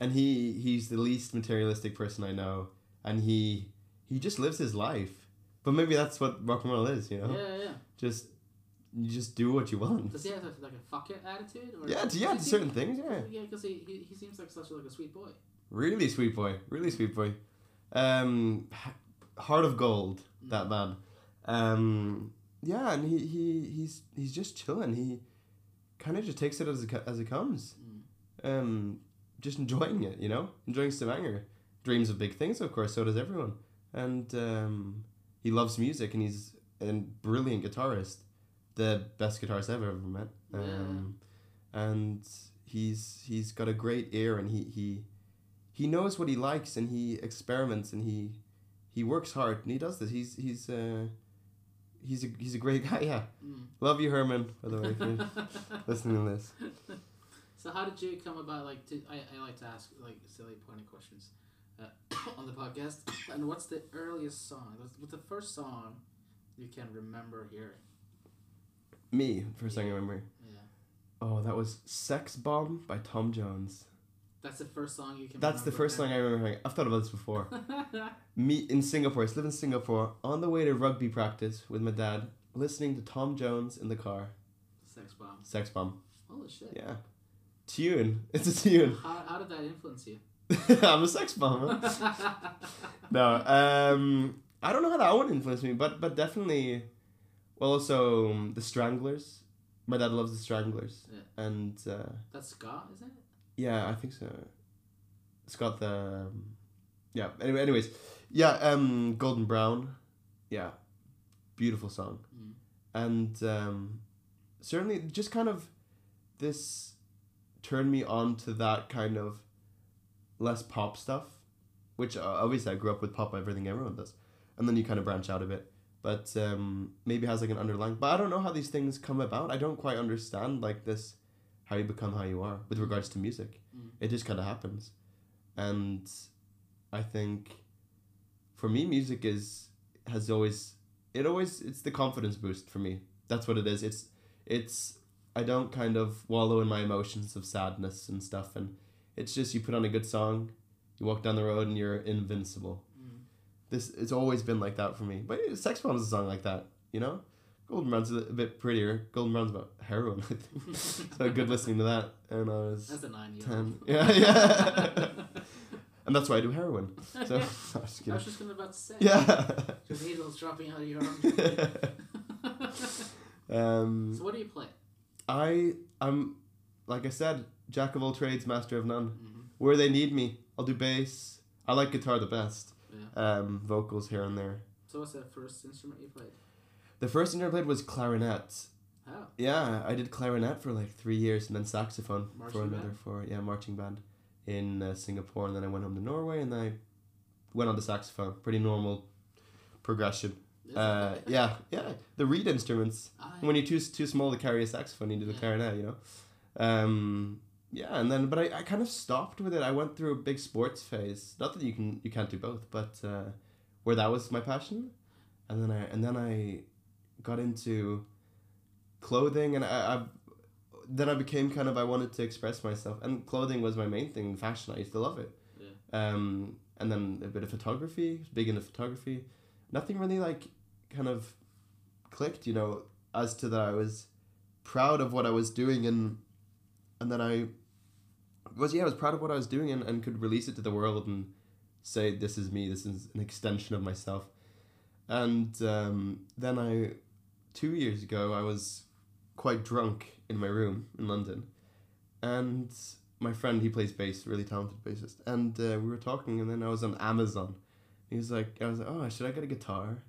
and he he's the least materialistic person I know, and he he just lives his life. But maybe that's what rock and roll is, you know. Yeah, yeah. Just you just do what you want. Does he have like a fuck it attitude? Or Yeah, yeah, he certain things, yeah. Yeah, because he, he, he seems like such a, like a sweet boy. Really sweet boy, really sweet boy. Um, heart of gold, that man. Um, yeah, and he, he he's he's just chilling. He kind of just takes it as it, as it comes. Mm. um, just enjoying it, you know, enjoying Stavanger. Dreams of big things, of course. So does everyone, and um, he loves music, and he's a brilliant guitarist, the best guitarist I've ever met. Um, and he's he's got a great ear, and he he he knows what he likes, and he experiments, and he he works hard, and he does this. He's he's uh, he's a he's a great guy. Yeah, Mm. love you, Herman. By the way, if you're listening to this. So how did you come about? Like, to, I I like to ask like silly pointy questions uh, on the podcast. And what's the earliest song? What's the first song you can remember hearing? Me, first thing I remember. Yeah, Oh, that was Sex Bomb by Tom Jones. that's the first song you can. That's the first song I remember hearing. I've thought about this before. Me in Singapore, I live in Singapore, on the way to rugby practice with my dad, listening to Tom Jones in the car. Sex bomb. Sex Bomb. Holy shit. Yeah. Tune. It's a tune. How, how did that influence you? I'm a sex bomb. No, um, I don't know how that one influenced me, but but definitely, well, also um, the Stranglers. My dad loves the Stranglers, Yeah. and uh, That's ska, isn't it? yeah, I think so. It's got the, um, yeah. Anyway, anyways, yeah. Um, Golden Brown, yeah, beautiful song, Mm. and um, certainly just kind of this turned me on to that kind of less pop stuff, which uh, obviously I grew up with pop, everything everyone does, and then you kind of branch out a bit. But um, maybe has like an underlying. But I don't know how these things come about. I don't quite understand like this, how you become how you are with regards to music. Mm. It just kind of happens, and I think, for me, music is has always it always it's the confidence boost for me. That's what it is. It's it's I don't kind of wallow in my emotions of sadness and stuff, and it's just you put on a good song, you walk down the road and you're invincible. This it's always been like that for me. But Sex Bomb is a song like that, you know. Golden Brown's a, a bit prettier. Golden Brown's about heroin, I think. so good listening to that, and I was That's a nine year ten. old. Yeah, yeah. and that's why I do heroin. So I'm just I was just gonna about to say. Yeah. Just needles dropping out of your arm. um, so what do you play? I I'm like I said, jack of all trades, master of none. hmm Where they need me, I'll do bass. I like guitar the best. Yeah. Um, vocals here and there. So what's the first instrument you played? The first instrument I played was clarinet. How? Yeah, I did clarinet for like three years, and then saxophone for another band? four. Yeah, marching band in uh, Singapore, and then I went home to Norway, and then I went on the saxophone. Pretty normal progression. Uh, yeah, yeah. The reed instruments. Ah, When you're too too small to carry a saxophone, you do the Yeah. clarinet. You know. Um, yeah, and then but I, I kind of stopped with it. I went through a big sports phase. Not that you can you can't do both, but uh, where that was my passion, and then I and then I got into clothing, and I, I then I became kind of I wanted to express myself, and clothing was my main thing. Fashion, I used to love it. Yeah. Um, and then a bit of photography, big into photography. Nothing really like kind of clicked, you know, as to that I was proud of what I was doing and and then I was yeah, I was proud of what I was doing and, and could release it to the world and say this is me, this is an extension of myself. And um, then I two years ago I was quite drunk in my room in London and my friend he plays bass, really talented bassist, and uh, we were talking, and then I was on Amazon. He was like, I was like, oh, should I get a guitar?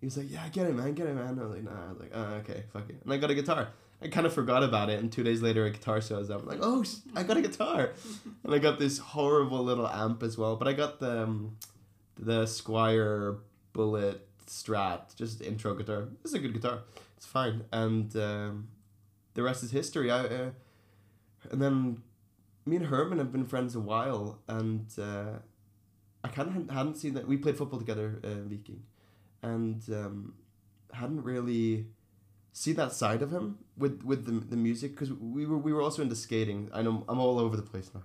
He was like, yeah, get it, man, get it, man. I was like, nah. I was like, oh, okay, fuck it, and I got a guitar. I kind of forgot about it, and two days later, a guitar shows up. I'm like, oh, I got a guitar, and I got this horrible little amp as well. But I got the um, the Squier Bullet Strat, just intro guitar. It's a good guitar. It's fine, and um, the rest is history. I uh, and then me and Herman have been friends a while, and uh, I kind of hadn't seen that. We played football together, uh, Viking, and um, hadn't really seen that side of him with with the, the music because we were we were also into skating. I know I'm all over the place now.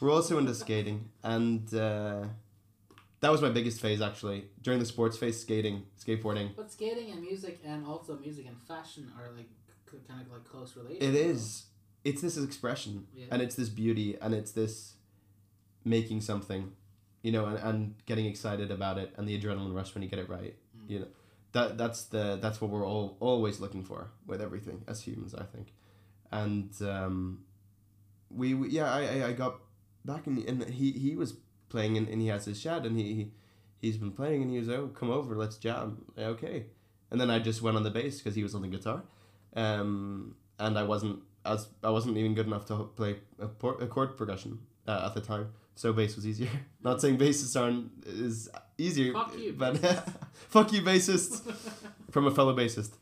We're also into skating, and uh, that was my biggest phase actually during the sports phase. Skating, skateboarding. But skating and music and also music and fashion are like c- kind of like close related. It is. It's this expression. Yeah. and it's this beauty and it's this making something you know and, and getting excited about it and the adrenaline rush when you get it right Mm. you know that that's the that's what we're all always looking for with everything as humans i think. And um we, we yeah I, I i got back and, and he he was playing and, and he has his shed and he, he he's been playing and he was oh come over let's jam. Okay. And then i just went on the bass because he was on the guitar. Um and i wasn't as I wasn't even good enough to play a, por- a chord progression uh, at the time, so bass was easier. Not saying bassists aren't is easier, Fuck you, but fuck you, bassist, from a fellow bassist.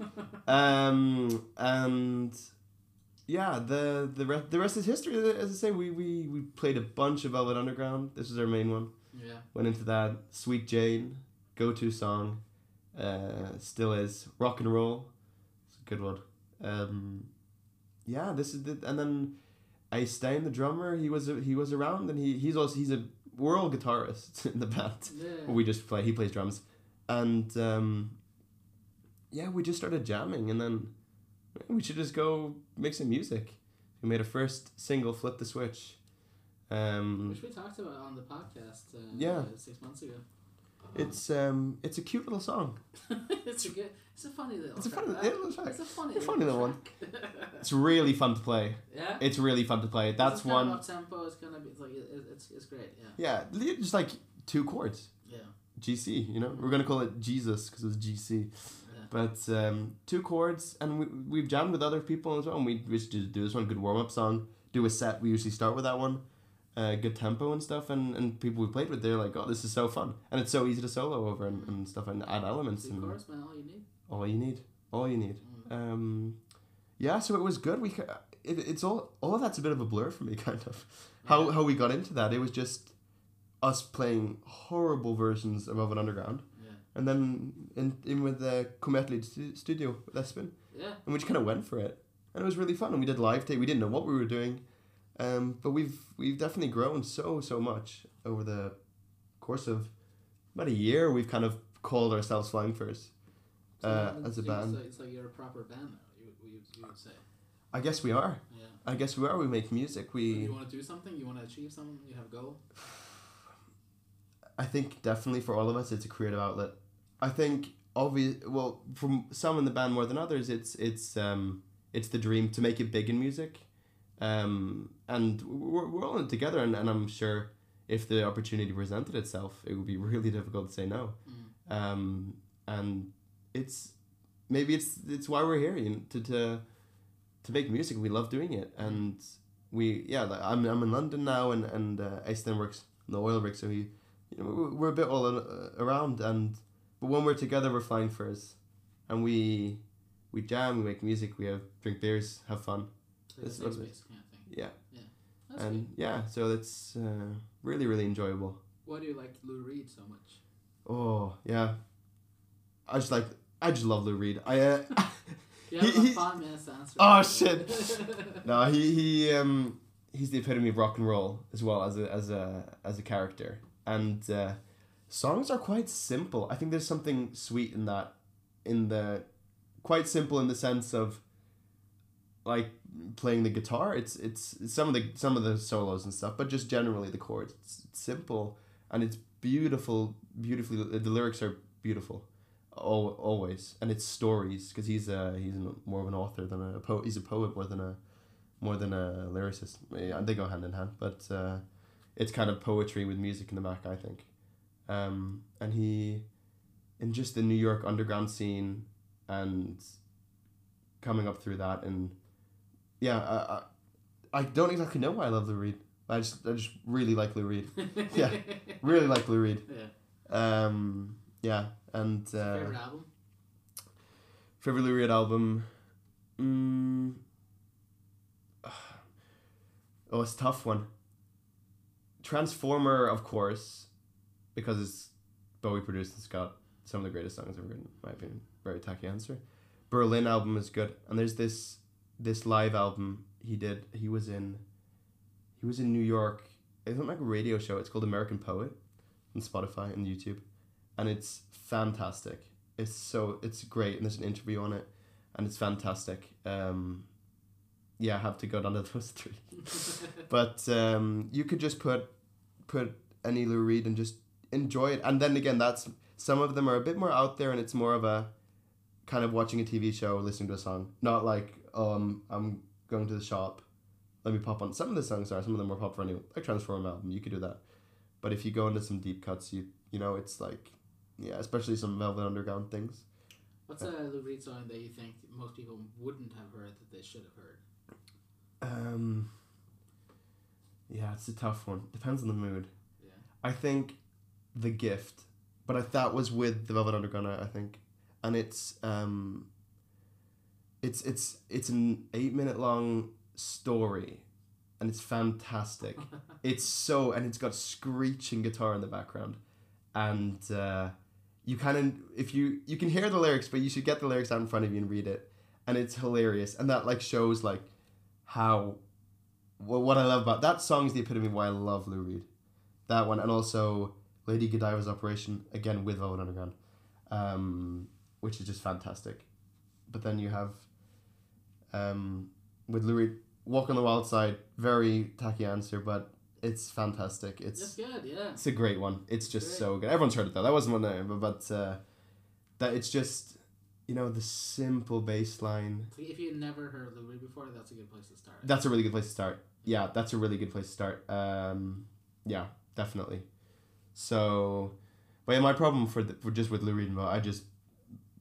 Um, and yeah, the the rest the rest is history. As I say, we we we played a bunch of Velvet Underground. This was our main one. Yeah. Went into that. Sweet Jane, go to song, uh, still is rock and roll. It's a good one. Um, yeah, this is the and then Ace Stein, the drummer, he was he was around and he he's also he's a world guitarists in the band. Yeah. We just play. He plays drums, and um, yeah, we just started jamming, and then we should just go make some music. We made a first single, "Flip the Switch." Um, Which we talked about on the podcast. Uh, Yeah. Six months ago. It's um, it's a cute little song. it's a good. It's a funny little. It's a track. funny little track. It's a funny. It's a funny little one. It's really fun to play. yeah. It's really fun to play. That's it's one. Up tempo. It's gonna be. It's like it's it's great. Yeah. Yeah, just like two chords. Yeah. GC, you know, we're gonna call it Jesus because it's GC. Yeah. But um, two chords, and we, we've jammed with other people as well. And we, we just do this one, good warm up song, do a set. We usually start with that one, uh, good tempo and stuff. And, and people we played with, they're like, oh, this is so fun. And it's so easy to solo over and, and stuff and add elements. Two And chorus, man. All you need. all you need, all you need. Mm. Um, yeah, so it was good. We it, it's all all of that's a bit of a blur for me, kind of. How Yeah. how we got into that? It was just us playing horrible versions of Velvet Underground, Yeah. and then in in with the Cometli stu- studio with Espen, Yeah. and we just kind of went for it, and it was really fun. And we did live tape. We didn't know what we were doing, um, but we've we've definitely grown so so much over the course of about a year. We've kind of called ourselves Flying Furs. So Uh, then as a it's band. like- It's like you're a proper band now. You, you, you would say. I guess we are. Yeah. I guess we are. We make music. So We. you want to do something? You want to achieve something? You have a goal? I think definitely for all of us, it's a creative outlet. I think obvious. Well, from some in the band more than others, it's it's um it's the dream to make it big in music, um and we're we're all in together, and, and I'm sure if the opportunity presented itself, it would be really difficult to say no. Mm. Um and it's maybe it's it's why we're here, you know, to to to make music. We love doing it, and we yeah. I'm I'm in London now, and and uh, Aidan works in the oil rig, so he you know, we're- we're a bit all uh, around, and but when we're together, we're flying furs, and we we jam, we make music, we have drink beers, have fun, It's like a That's safe space kind of thing. yeah, That's and good. yeah, so it's uh, really really enjoyable. Why do you like Lou Reed so much? Oh yeah, I just like I just love Lou Reed. I uh, He- have he- five minutes to answer. Oh, shit. no he he um he's the epitome of rock and roll as well as a as a as a character, and uh, songs are quite simple. I think there's something sweet in that, in the quite simple in the sense of like playing the guitar. It's it's some of the some of the solos and stuff, but just generally the chords. It's, it's simple and it's beautiful. Beautifully, the lyrics are beautiful, al- always, and it's stories because he's a he's more of an author than a poet. He's a poet more than a more than a lyricist. Yeah, they go hand in hand, but uh, it's kind of poetry with music in the back, I think. Um, and he, in just the New York underground scene, and coming up through that, and yeah, I, I, I don't exactly know why I love Lou Reed. I just I just really like Lou Reed. Yeah. Really like Lou Reed. Yeah. Um, yeah, and uh, Favorite album? favorite Lou Reed album. Mm, oh, it's a tough one. Transformer, of course, because it's Bowie produced and it's got some of the greatest songs ever written, in my opinion. Very tacky answer. Berlin album is good, and there's this this live album he did. He was in he was in New York. It's not like a radio show. It's called American Poet on Spotify and YouTube, and it's fantastic. It's so it's great, and there's an interview on it, and it's fantastic. Um, yeah, I have to go down to those three. But um, you could just put put any Lou Reed and just enjoy it. And then again, that's some of them are a bit more out there, and it's more of a kind of watching a TV show, listening to a song, not like um I'm going to the shop. Let me pop on. Some of the songs are some of them are popular anyway. Like Transform album, you could do that. But if you go into some deep cuts, you you know it's like yeah, especially some Velvet Underground things. What's a Lou Reed song that you think most people wouldn't have heard that they should have heard? Um. Yeah, it's a tough one. Depends on the mood. Yeah. I think the gift, but I, that was with the Velvet Underground. I I think, and it's um. It's it's it's an eight minute long story, and it's fantastic. it's so and it's got screeching guitar in the background, and uh, you kind of if you you can hear the lyrics, but you should get the lyrics out in front of you and read it, and it's hilarious, and that like shows like how what what I love about that song is the epitome of why I love Lou Reed, that one, and also Lady Godiva's Operation again with Velvet Underground, um, which is just fantastic. But then you have, um, with Lou Reed, Walk on the Wild Side, very tacky answer, but it's fantastic. That's It's good. Yeah. it's a great one. It's just Great. so good. Everyone's heard it though. That wasn't one, that, but but uh, that it's just you know the simple bass line. If you've never heard Lou Reed before, that's a good place to start. That's a really good place to start. Yeah, that's a really good place to start. Um, yeah, definitely. So, but yeah, my problem for the, for just with Lou Reed I just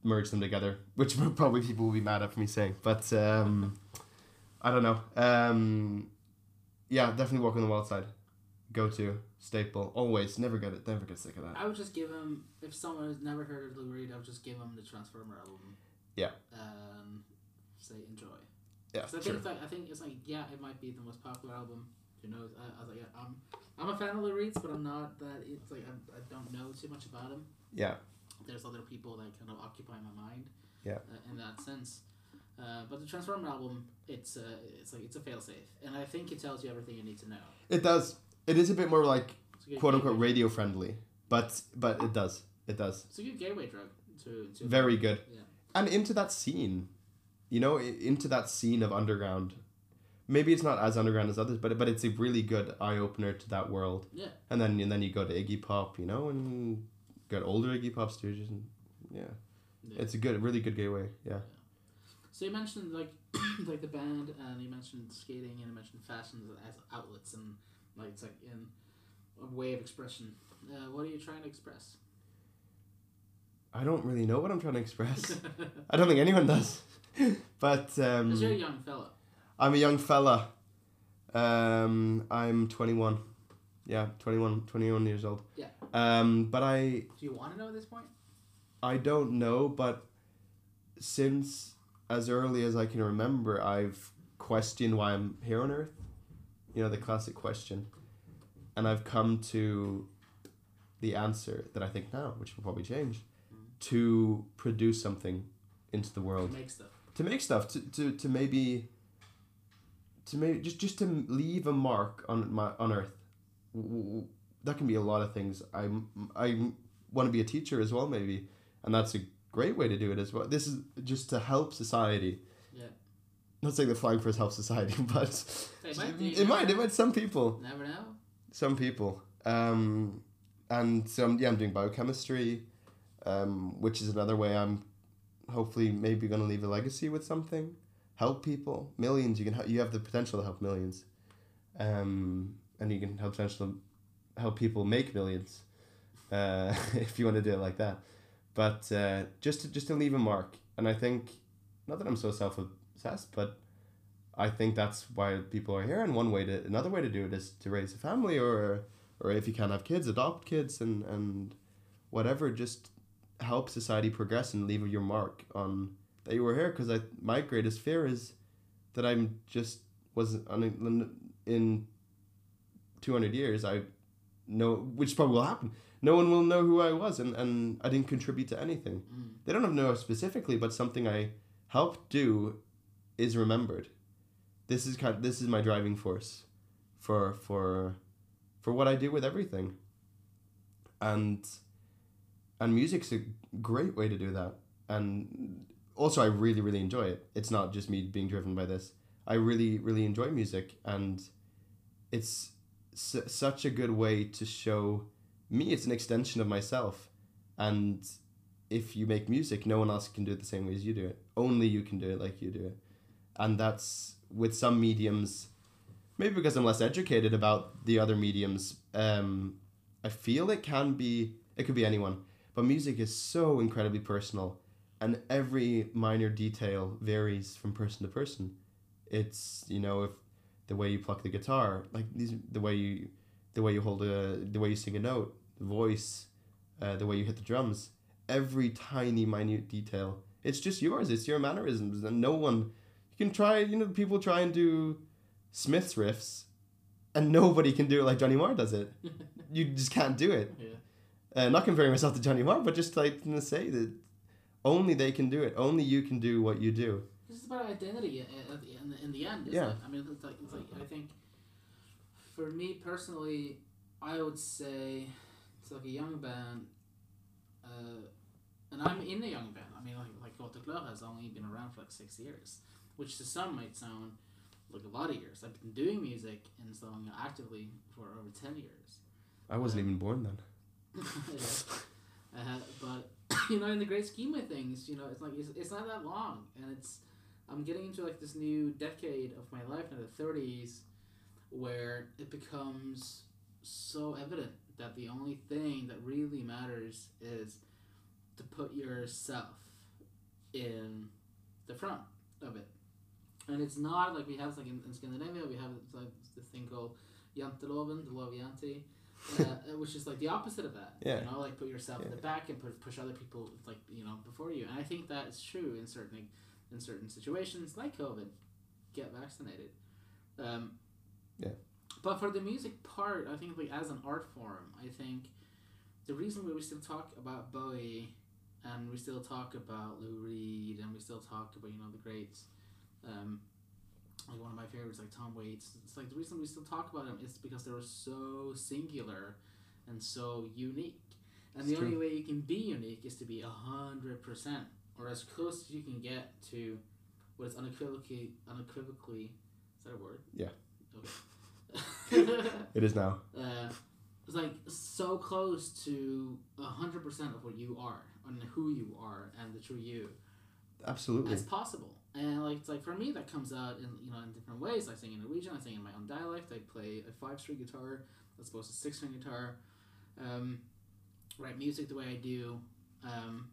merged them together, which probably people will be mad at me saying, but um, I don't know. Um, yeah, definitely walk on the wild side. Go to staple always. Never get it. Never get sick of that. I would just give him if someone has never heard of Lou Reed, I would just give him the Transformer album. Yeah. And say enjoy. Yeah, So I think it's like I think it's like yeah, it might be the most popular album. Who knows? I, I was like yeah, I'm I'm a fan of Lou Reed's, but I'm not that. It's like I, I don't know too much about him. Yeah, There's other people that kind of occupy my mind. Yeah. Uh, in that sense. Uh, but the Transformer album, it's uh, it's like it's a failsafe, and I think it tells you everything you need to know. it does. It is a bit more like It's a good quote unquote gateway- radio friendly, but but it does. It does. It's a good gateway drug to, to Very good. Yeah. And into that scene, you know, into that scene of underground. Maybe it's not as underground as others, but but it's a really good eye opener to that world. Yeah. And then and then you go to Iggy Pop, you know, and got older Iggy Pop Stooges, and yeah, Yeah. it's a good, really good gateway. Yeah. So you mentioned like like the band, and you mentioned skating, and you mentioned fashions as outlets, and like it's like in a way of expression. Uh, what are you trying to express? I don't really know what I'm trying to express. I don't think anyone does. but um, Because you're a young fella. I'm a young fella. Um, I'm 21. Yeah, 21, 21 years old. Yeah. Um, but I Do you want to know at this point? I don't know, but since as early as I can remember, I've questioned why I'm here on Earth. You know, the classic question. And I've come to the answer that I think now, which will probably change, to produce something into the world Make stuff. to make stuff to, to, to maybe to maybe just just to leave a mark on my on earth that can be a lot of things. I'm i want to be a teacher as well maybe and that's a great way to do it as well. This is just to help society. Yeah. not saying that Flying Furs helps society but It might do, it might it might some people. Never know. some people. Um and so I'm, yeah i'm doing biochemistry um which is another way i'm hopefully maybe going to leave a legacy with something. Help people. Millions you can help you have the potential to help millions. Um and you can help potential help people make millions uh if you want to do it like that. But uh just to just to leave a mark and i think not that i'm so self-obsessed but i think that's why people are here and one way to another way to do it is to raise a family or or if you can't have kids adopt kids and and whatever just help society progress and leave your mark on that you were here. Because I my greatest fear is that I'm just was on in 200 years I know which probably will happen no one will know who I was and, and I didn't contribute to anything. Mm. they don't know specifically but something I helped do is remembered. This is kind this is my driving force for for for what I do with everything. And and music's a great way to do that. And also I really really enjoy it. It's not just me being driven by this. I really really enjoy music and it's s- such a good way to show me it's an extension of myself. And if you make music no one else can do it the same way as you do it. Only you can do it like you do it. And that's with some mediums maybe because i'm less educated about the other mediums um, i feel it can be it could be anyone. But music is so incredibly personal and every minor detail varies from person to person. It's you know if the way you pluck the guitar like these the way you the way you hold a the way you sing a note the voice uh, the way you hit the drums every tiny minute detail It's just yours. It's your mannerisms, and no one. You can try. You know, people try and do Smith's riffs, and nobody can do it like Johnny Marr does it. you just can't do it. Yeah. Uh, not comparing myself to Johnny Marr, but just like to say that only they can do it. Only you can do what you do. It's about identity i- at the, in, the, in the end. Yeah. It? I mean, it's like, it's like I think for me personally, I would say it's like a young band, uh, and I'm in a young band. I mean, like like Couleur has only been around for like six years, which to some might sound like a lot of years. I've been doing music and song actively for over ten years. I wasn't even born then. Yeah. uh, but you know, in the great scheme of things, you know, it's like it's, it's not that long, and it's I'm getting into like this new decade of my life now, the thirties, where it becomes so evident that the only thing that really matters is to put yourself in the front of it. And it's not like we have like in, in Scandinavia we have like this thing called Janteloven, the of Jante, uh, which is like the opposite of that. Yeah. You know, like put yourself in the back and put, push other people like you know before you. And I think that is true in certain in certain situations like COVID. Get vaccinated. Um, Yeah. But for the music part, I think like as an art form, I think the reason why we still talk about Bowie and we still talk about Lou Reed and we still talk about you know the greats, um, like one of my favorites like Tom Waits. It's like the reason we still talk about them is because they were so singular and so unique. And the It's only way you can be unique is to be a hundred percent or as close as you can get to what is unequivocally unequivocally is that a word? Yeah. Okay. It is now. uh, it's like so close to a hundred percent of what you are and who you are and the true you Absolutely. as possible. And like it's like for me that comes out in you know in different ways. I sing in Norwegian. I sing in my own dialect. I play a five string guitar as opposed to six string guitar. Um, write music the way I do, um,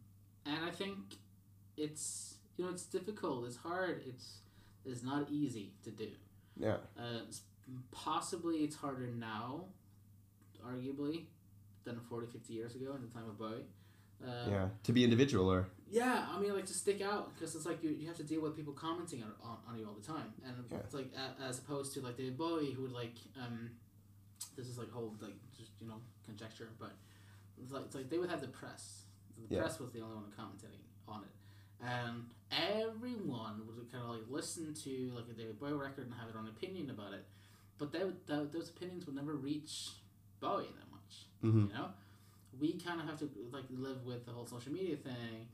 and I think it's you know it's difficult. It's hard. It's it's not easy to do. Yeah. Uh, possibly it's harder now, arguably, than 40, 50 years ago in the time of Bowie. Uh, Yeah. To be individual or yeah, I mean, like to stick out because it's like you, you have to deal with people commenting on, on, on you all the time, and Yeah. it's like a, as opposed to like David Bowie who would like um, this is like whole like just you know conjecture, but it's like, it's like they would have the press. The Yeah. press was the only one commenting on it, and everyone would kind of like listen to like a David Bowie record and have their own opinion about it, but they would, tho- those opinions would never reach Bowie that much. hmm You know, we kind of have to like live with the whole social media thing,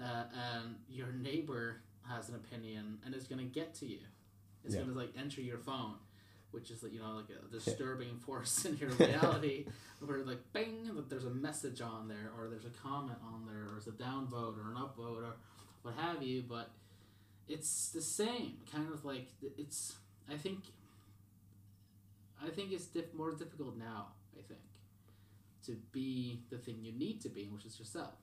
uh, and your neighbor has an opinion, and it's gonna get to you. It's Yeah. gonna like enter your phone, which is like you know like a disturbing force in your reality, where like bang, that there's a message on there, or there's a comment on there, or it's a downvote or an upvote or what have you. But it's the same kind of like it's. I think. I think it's diff- more difficult now. I think to be the thing you need to be, which is yourself.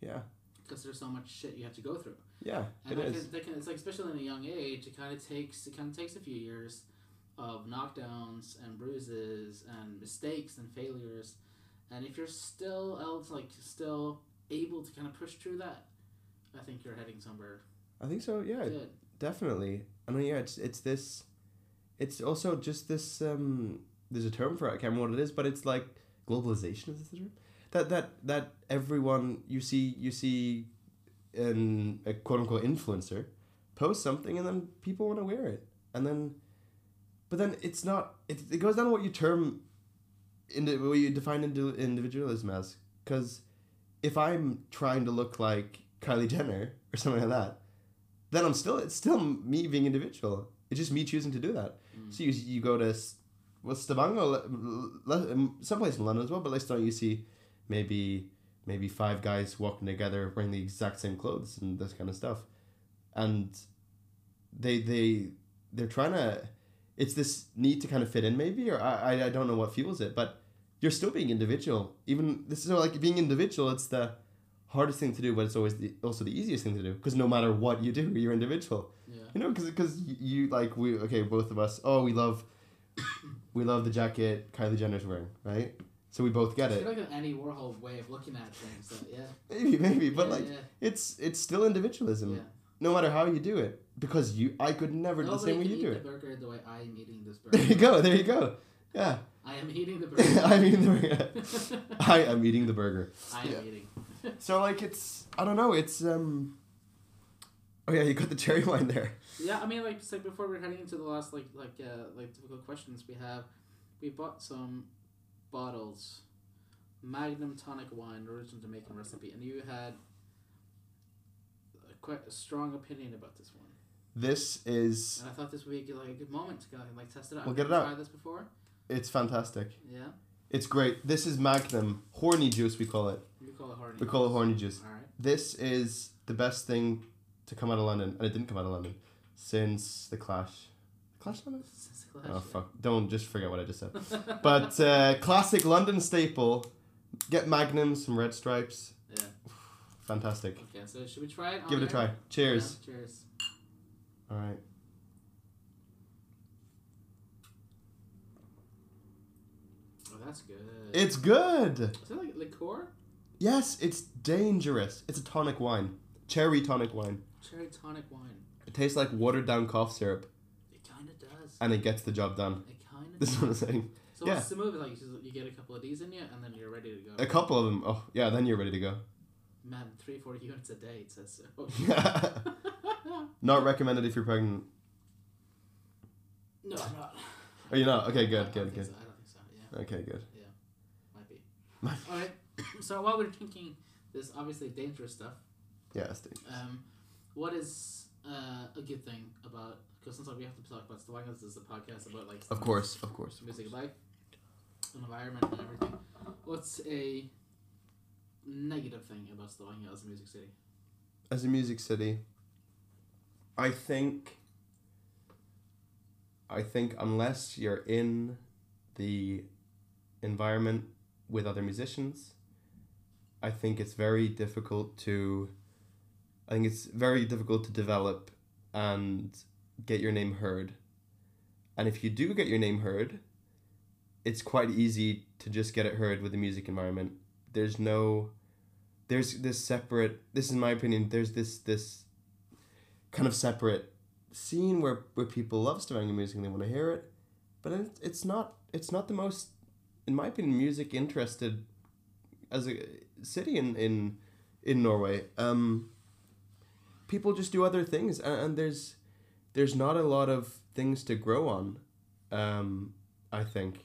Yeah. Because there's so much shit you have to go through. Yeah. And It that is. Can, that can, it's like especially in a young age, it kind of takes it kind of takes a few years of knockdowns and bruises and mistakes and failures, and if you're still else like still able to kind of push through that, I think you're heading somewhere I think so. Yeah. good. Definitely. I mean, yeah. It's it's this. It's also just this. Um. There's a term for it. I can't remember what it is, but it's like globalization. Is this the term? That that that everyone you see you see, in a quote unquote influencer, post something and then people want to wear it and then, but then it's not. It, it goes down to what you term, in what you define indi- individualism as. Because, if I'm trying to look like Kylie Jenner or something like that, then I'm still it's still me being individual. It's just me choosing to do that. Mm. So you, you go to well Stavanger, um, someplace in London as well, but like don't you see maybe maybe five guys walking together wearing the exact same clothes and this kind of stuff, and they they they're trying to. It's this need to kind of fit in, maybe, or I- I don't know what fuels it, but you're still being individual. Even this is like being individual. It's the hardest thing to do, but it's always the, also the easiest thing to do because no matter what you do, you're individual. Yeah. You know, because because you like we okay, both of us. Oh, we love, we love the jacket Kylie Jenner's wearing, right? so we both get it. like an Andy Warhol way of looking at things. So, yeah. Maybe, maybe, but yeah, like yeah, it's it's still individualism, yeah. no matter how you do it. Because you, I could never do the same way you do it. burger the way I am eating this burger. There you go. There you go. Yeah, I am eating the burger. I mean, the burger. I am eating the burger. I am eating. So like it's I don't know. It's um. Oh yeah, you got the cherry wine there. Yeah, I mean, like, like before we're heading into the last like like uh, like difficult questions we have, we bought some bottles, Magnum tonic wine, original Jamaican recipe, and you had a quite a strong opinion about this one. This is And I thought this would be like a good moment to go and like test it out. We'll I've get it out. Tried this before. it's fantastic. Yeah, It's great. This is Magnum horny juice. We call it. We call it horny. We call it horny juice. All right. This is the best thing to come out of London, and it didn't come out of London since the Clash. Clash London? Since the Clash. Oh fuck! Don't just forget what I just said. But uh, classic London staple. Get Magnum, some red stripes. yeah. Fantastic. Okay, so should we try it? Give it a try. Cheers. Yeah, cheers. All right. Oh, that's good. It's good. Is it like liqueur? Yes, it's dangerous. It's a tonic wine, cherry tonic wine. Cherry tonic wine. It tastes like watered down cough syrup, It kind of does. and it gets the job done. It kind of. This is what I'm saying. So yeah. what's the move? Like you you get a couple of these in you, and then you're ready to go. A couple of them. Oh yeah, then you're ready to go. Man, three four units a day. It says so. Not recommended if you're pregnant. no, I'm not. Are you not? Okay, good, good, good. So. I don't think so. Yeah, Okay, good. Yeah, might be. Might All right. so while we're drinking this obviously dangerous stuff, Yeah, it's dangerous. um, what is uh, a good thing about? Because sometimes we have to talk about Stavanger, this is a podcast about like Of course, of course. music life, environment, and everything. What's a negative thing about Stavanger as a music city? As a music city, I think. I think unless you're in the environment with other musicians, I think it's very difficult to. I think it's very difficult to develop and get your name heard. And if you do get your name heard, it's quite easy to just get it heard with the music environment. There's no there's this separate this is my opinion, there's this this kind of separate scene where, where people love Stavanger music and they want to hear it. But it, it's not it's not the most in my opinion music interested as a city in in, in Norway. Um people just do other things and, and there's there's not a lot of things to grow on um i think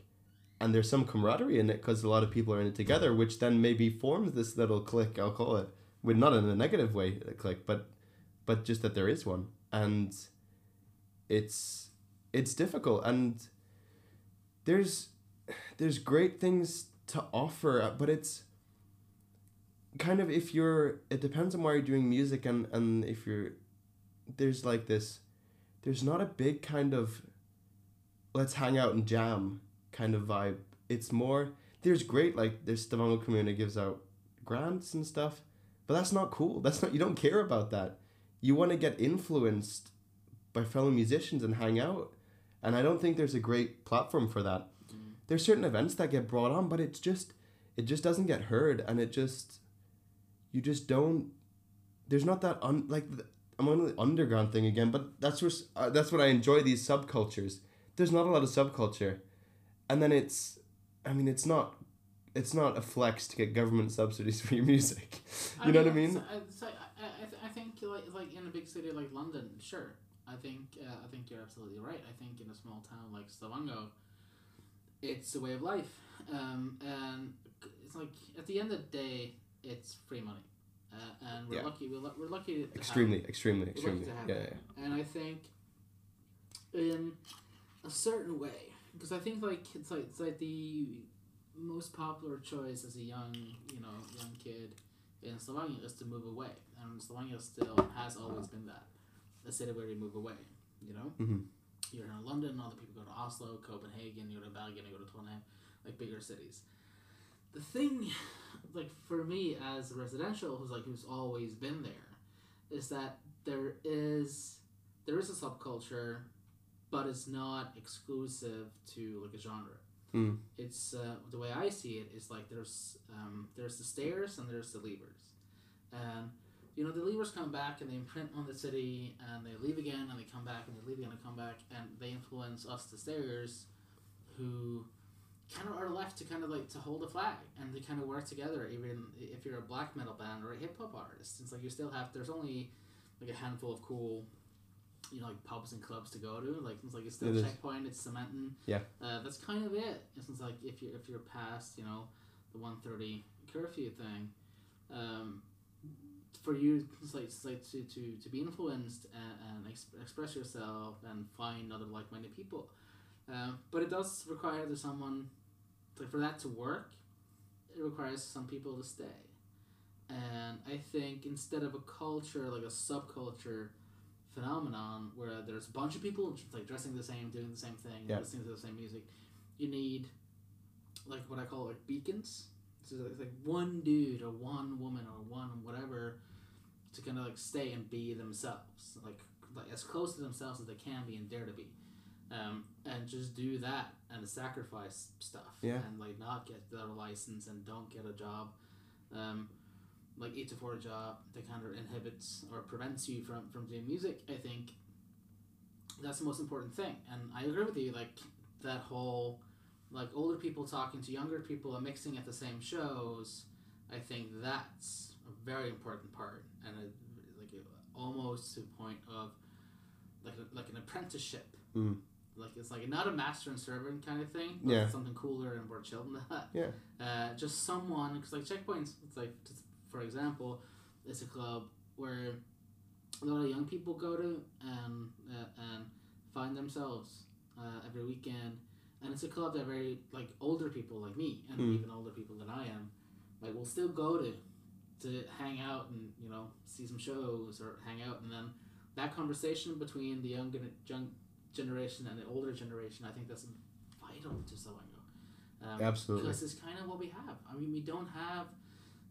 and there's some camaraderie in it because a lot of people are in it together which then maybe forms this little clique i'll call it with not in a negative way a clique but but just that there is one and it's it's difficult and there's there's great things to offer but it's kind of if you're it depends on why you're doing music and and if you're there's like this there's not a big kind of let's hang out and jam kind of vibe. It's more there's great like there's Stavanger community gives out grants and stuff but that's not cool. That's not you don't care about that. You want to get influenced by fellow musicians and hang out and i don't think there's a great platform for that. Mm. there's certain events that get brought on but it's just it just doesn't get heard and it just you just don't there's not that un like i'm on the underground thing again but that's where uh, that's what i enjoy these subcultures. There's not a lot of subculture. And then it's i mean it's not it's not a flex to get government subsidies for your music. You know what i mean So, it's like- I, I, th- I think like like in a big city like London, sure. I think uh, I think you're absolutely right. I think in a small town like Stavanger, it's a way of life, um, and it's like at the end of the day, it's free money, uh, and we're Yeah. lucky. We're, we're lucky. To have extremely extremely extremely to have yeah, yeah And I think in a certain way, because I think like it's like it's like the most popular choice as a young you know young kid in Stavanger is to move away, and Stavanger still has always been that a city where you move away. You know, Mhm. you're in London, other people go to Oslo, Copenhagen, you go to Bergen, you go to Trondheim, like bigger cities. The thing, like for me as a residential who's like who's always been there, is that there is there is a subculture, but it's not exclusive to like a genre. Mm. It's uh, the way I see it is like there's um, there's the stairs and there's the levers, and you know the levers come back and they imprint on the city and they leave again and they come back and they leave again and come back and they influence us the stairs, who kind of are left to kind of like to hold a flag and they kind of work together even if you're a black metal band or a hip hop artist. It's like you still have there's only like a handful of cool you know, like pubs and clubs to go to. Like it's like it's still It is. checkpoint. It's cementing. Yeah. Uh, that's kind of it. It's like if you are if you're past you know the one thirty curfew thing, um, for you it's like, it's like to, to, to be influenced and, and ex- express yourself and find other like minded people. Um, but it does require that someone like for that to work, it requires some people to stay. And I think instead of a culture like a subculture phenomenon where there's a bunch of people like dressing the same, doing the same thing, Yeah. listening to the same music, you need like what I call like beacons. So it's like one dude or one woman or one whatever to kind of like stay and be themselves, like like as close to themselves as they can be and dare to be, um, and just do that and sacrifice stuff Yeah. and like not get the license and don't get a job, um, like eight to four job that kind of inhibits or prevents you from from doing music. I think that's the most important thing, and I agree with you. Like that whole like older people talking to younger people and mixing at the same shows. I think that's a very important part, and it, like it, almost to the point of like a, like an apprenticeship. Mm. Like it's like not a master and servant kind of thing. But Yeah. something cooler and more chill than that. Yeah. Uh, just someone because like checkpoints. It's like for example, it's a club where a lot of young people go to and uh, and find themselves uh, every weekend. And it's a club that very like older people like me and Mm. even older people than I am, like will still go to to hang out and you know see some shows or hang out and then that conversation between the young and young generation and the older generation I think that's vital to Stavanger. Um, Absolutely. because it's kind of what we have. I mean, we don't have,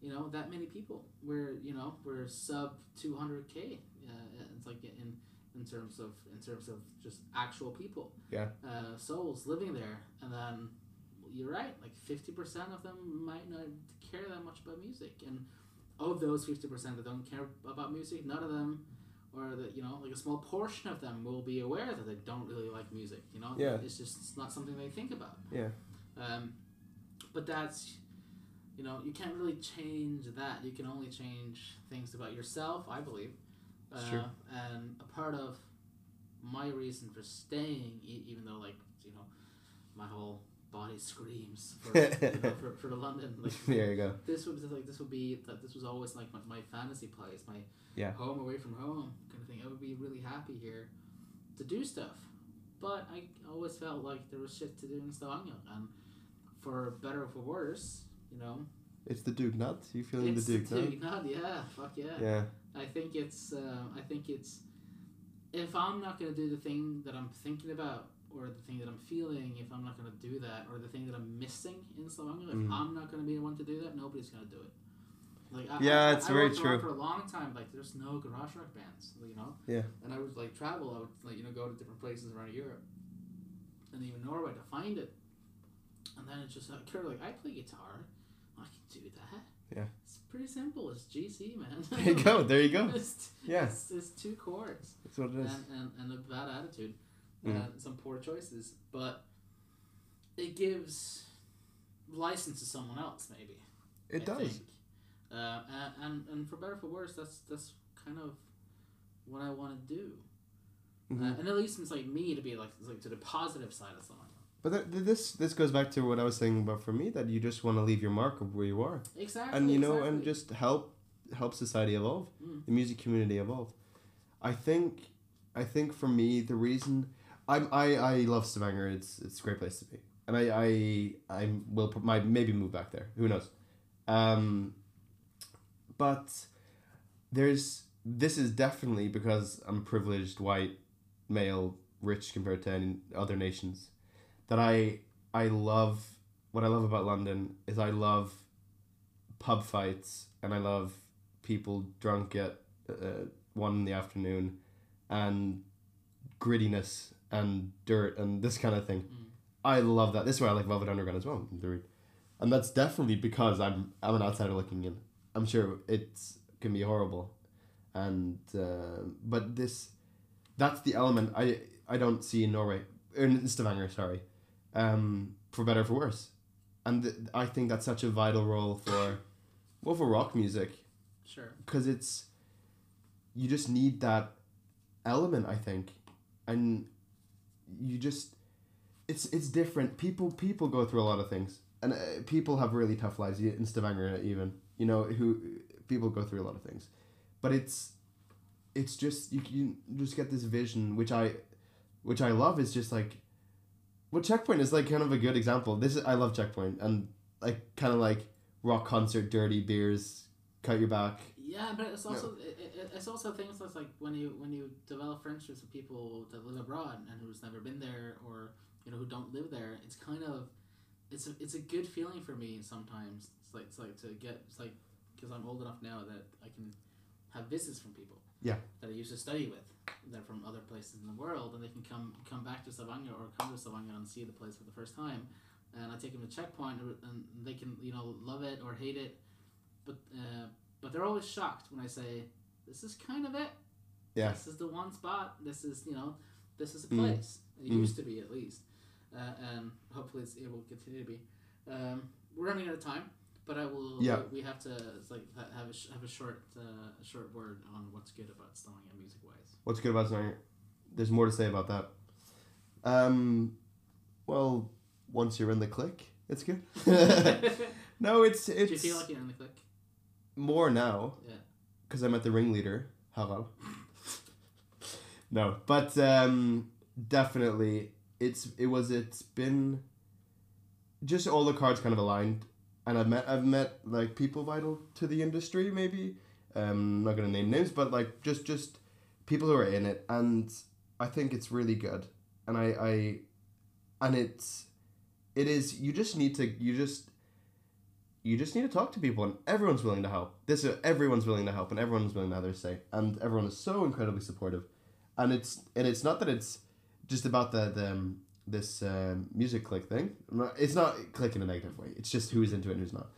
you know, that many people. We're, you know, we're sub two hundred k. Uh, it's like in in terms of in terms of just actual people. Yeah. Uh, souls living there, and then you're right. Like fifty percent of them might not care that much about music, and of those fifty percent that don't care about music, none of them. Or that you know, like a small portion of them will be aware that they don't really like music. You know, Yeah. it's just it's not something they think about. Yeah. Um, but that's, you know, you can't really change that. You can only change things about yourself, I believe. Uh, true. And a part of my reason for staying, e- even though, like, you know, my whole body screams for, you know, for, for the London, like, there you go. this would like this would be that this was always like my, my fantasy place, my Yeah. home away from home kind of thing. I would be really happy here to do stuff, but I always felt like there was shit to do in Stavanger, and for better or for worse, you know, It's the Duke Nut. You feeling it's the Duke the Nut? Duke Nut, yeah, fuck yeah. Yeah. I think it's uh, I think it's if I'm not gonna do the thing that I'm thinking about or the thing that I'm feeling, if I'm not gonna do that, or the thing that I'm missing in Stavanger, if Mm. I'm not gonna be the one to do that, nobody's gonna do it. Like I, Yeah, I, it's I very true. For a long time, like there's no garage rock bands, you know. Yeah. And I would like travel. I would like you know go to different places around Europe, and even Norway to find it. And then it's just like, Kurt, like I play guitar, I can do that. Yeah. It's pretty simple. It's GC, man. There you go. There you go. It's, Yeah. it's, it's two chords That's what it is. and, and, and a bad attitude Mm. and some poor choices, but it gives license to someone else, maybe. It I does. Uh, and, and for better or for worse, that's that's kind of what I want to do. Mhm. Uh, and at least it's like me to be like like to the positive side of someone. But th- th- this this goes back to what I was saying about for me that you just want to leave your mark of where you are, Exactly. and you know, and just help help society evolve, Mm. the music community evolve. I think, I think for me the reason I'm I, I love Stavanger. It's it's a great place to be, and I I I will my maybe move back there. Who knows? Um, but there's this is definitely because I'm privileged white male rich compared to any other nations that I I love what I love about London is I love pub fights and I love people drunk at uh, one in the afternoon and grittiness and dirt and this kind of thing Mm. I love that. This is why I like Velvet Underground as well. And that's definitely because I'm I'm an outsider looking in. I'm sure it's can be horrible, and uh, but this, that's the element I I don't see in Norway or in Stavanger. Sorry, um, for better or for worse, and th- I think that's such a vital role for, well, for rock music Sure. because it's you just need that element i think and you just it's it's different. People people go through a lot of things. And uh, people have really tough lives. In stavanger even you know who people go through a lot of things. But it's it's just you, you just get this vision which i which i love is just like well checkpoint is like kind of a good example. This is i love checkpoint. And like kind of like rock concert dirty beers cut your back Yeah, but it's also it, it, it's also things that's like when you when you develop friendships with people that live abroad and who's never been there or you know who don't live there. It's kind of it's a, it's a good feeling for me sometimes. It's like it's like to get it's like because I'm old enough now that I can have visits from people. Yeah. That I used to study with. They're from other places in the world, and they can come come back to Stavanger or come to Stavanger and see the place for the first time. And I take them to checkpoint, and they can you know love it or hate it, but uh, but they're always shocked when I say, "This is kind of it. Yeah. This is the one spot. This is you know, this is a Mm. place. It Mm. used to be at least, uh, and hopefully it's, it will continue to be." Um, we're running out of time, but I will. Yeah. We, we have to like have a sh- have a short uh, short word on what's good about Stavanger music wise. What's good about Stavanger? There's more to say about that. Um, well, once you're in the click, it's good. no, it's it's Do you feel like you're in the click? More now. Yeah. Because I met the ringleader, Harald. no, but um, definitely, it's it was it's been just all the cards kind of aligned, and I've met I've met like people vital to the industry. Maybe um, I'm not gonna name names, but like just just people who are in it, and I think it's really good, and I I, and it's it is you just need to you just you just need to talk to people and everyone's willing to help. This is everyone's willing to help and everyone's willing to have their say and everyone is so incredibly supportive. And it's and it's not that it's just about the, the um, this um, music click thing. It's not click in a negative way. It's just who's into it and who's not.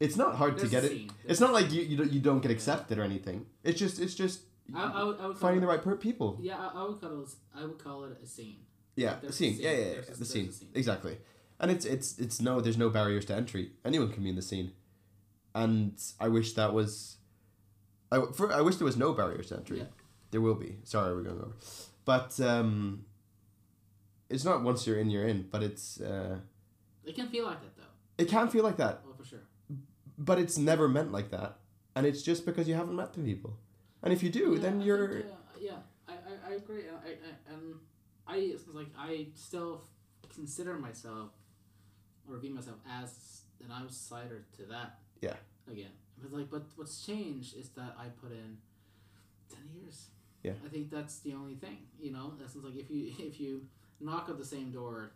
It's not hard There's to get it. scene. it's not like you you don't, you don't get accepted or anything. It's just it's just I, I, would, I would finding the right per- people. Yeah, I, I would call it. I would call it a scene. yeah the There's a scene scene. yeah yeah, yeah. There's the there's scene. exactly and it's it's it's no there's no barriers to entry. Anyone can be in the scene. And i wish that was i, for, I wish there was no barriers to entry. Yeah. there will be. Sorry we're going over. But um it's not once you're in you're in but it's uh It can feel like that though. it can feel like that. Oh, for sure. but it's never meant like that. And it's just because you haven't met the people. And if you do Yeah, then I you're think, uh, yeah, I, I, I agree. And I, I, and I it's like I still consider myself or view myself as an outsider to that. Yeah. Again, but like, but what's changed is that I put in ten years. Yeah. I think that's the only thing. You know, that's like if you if you knock at the same door.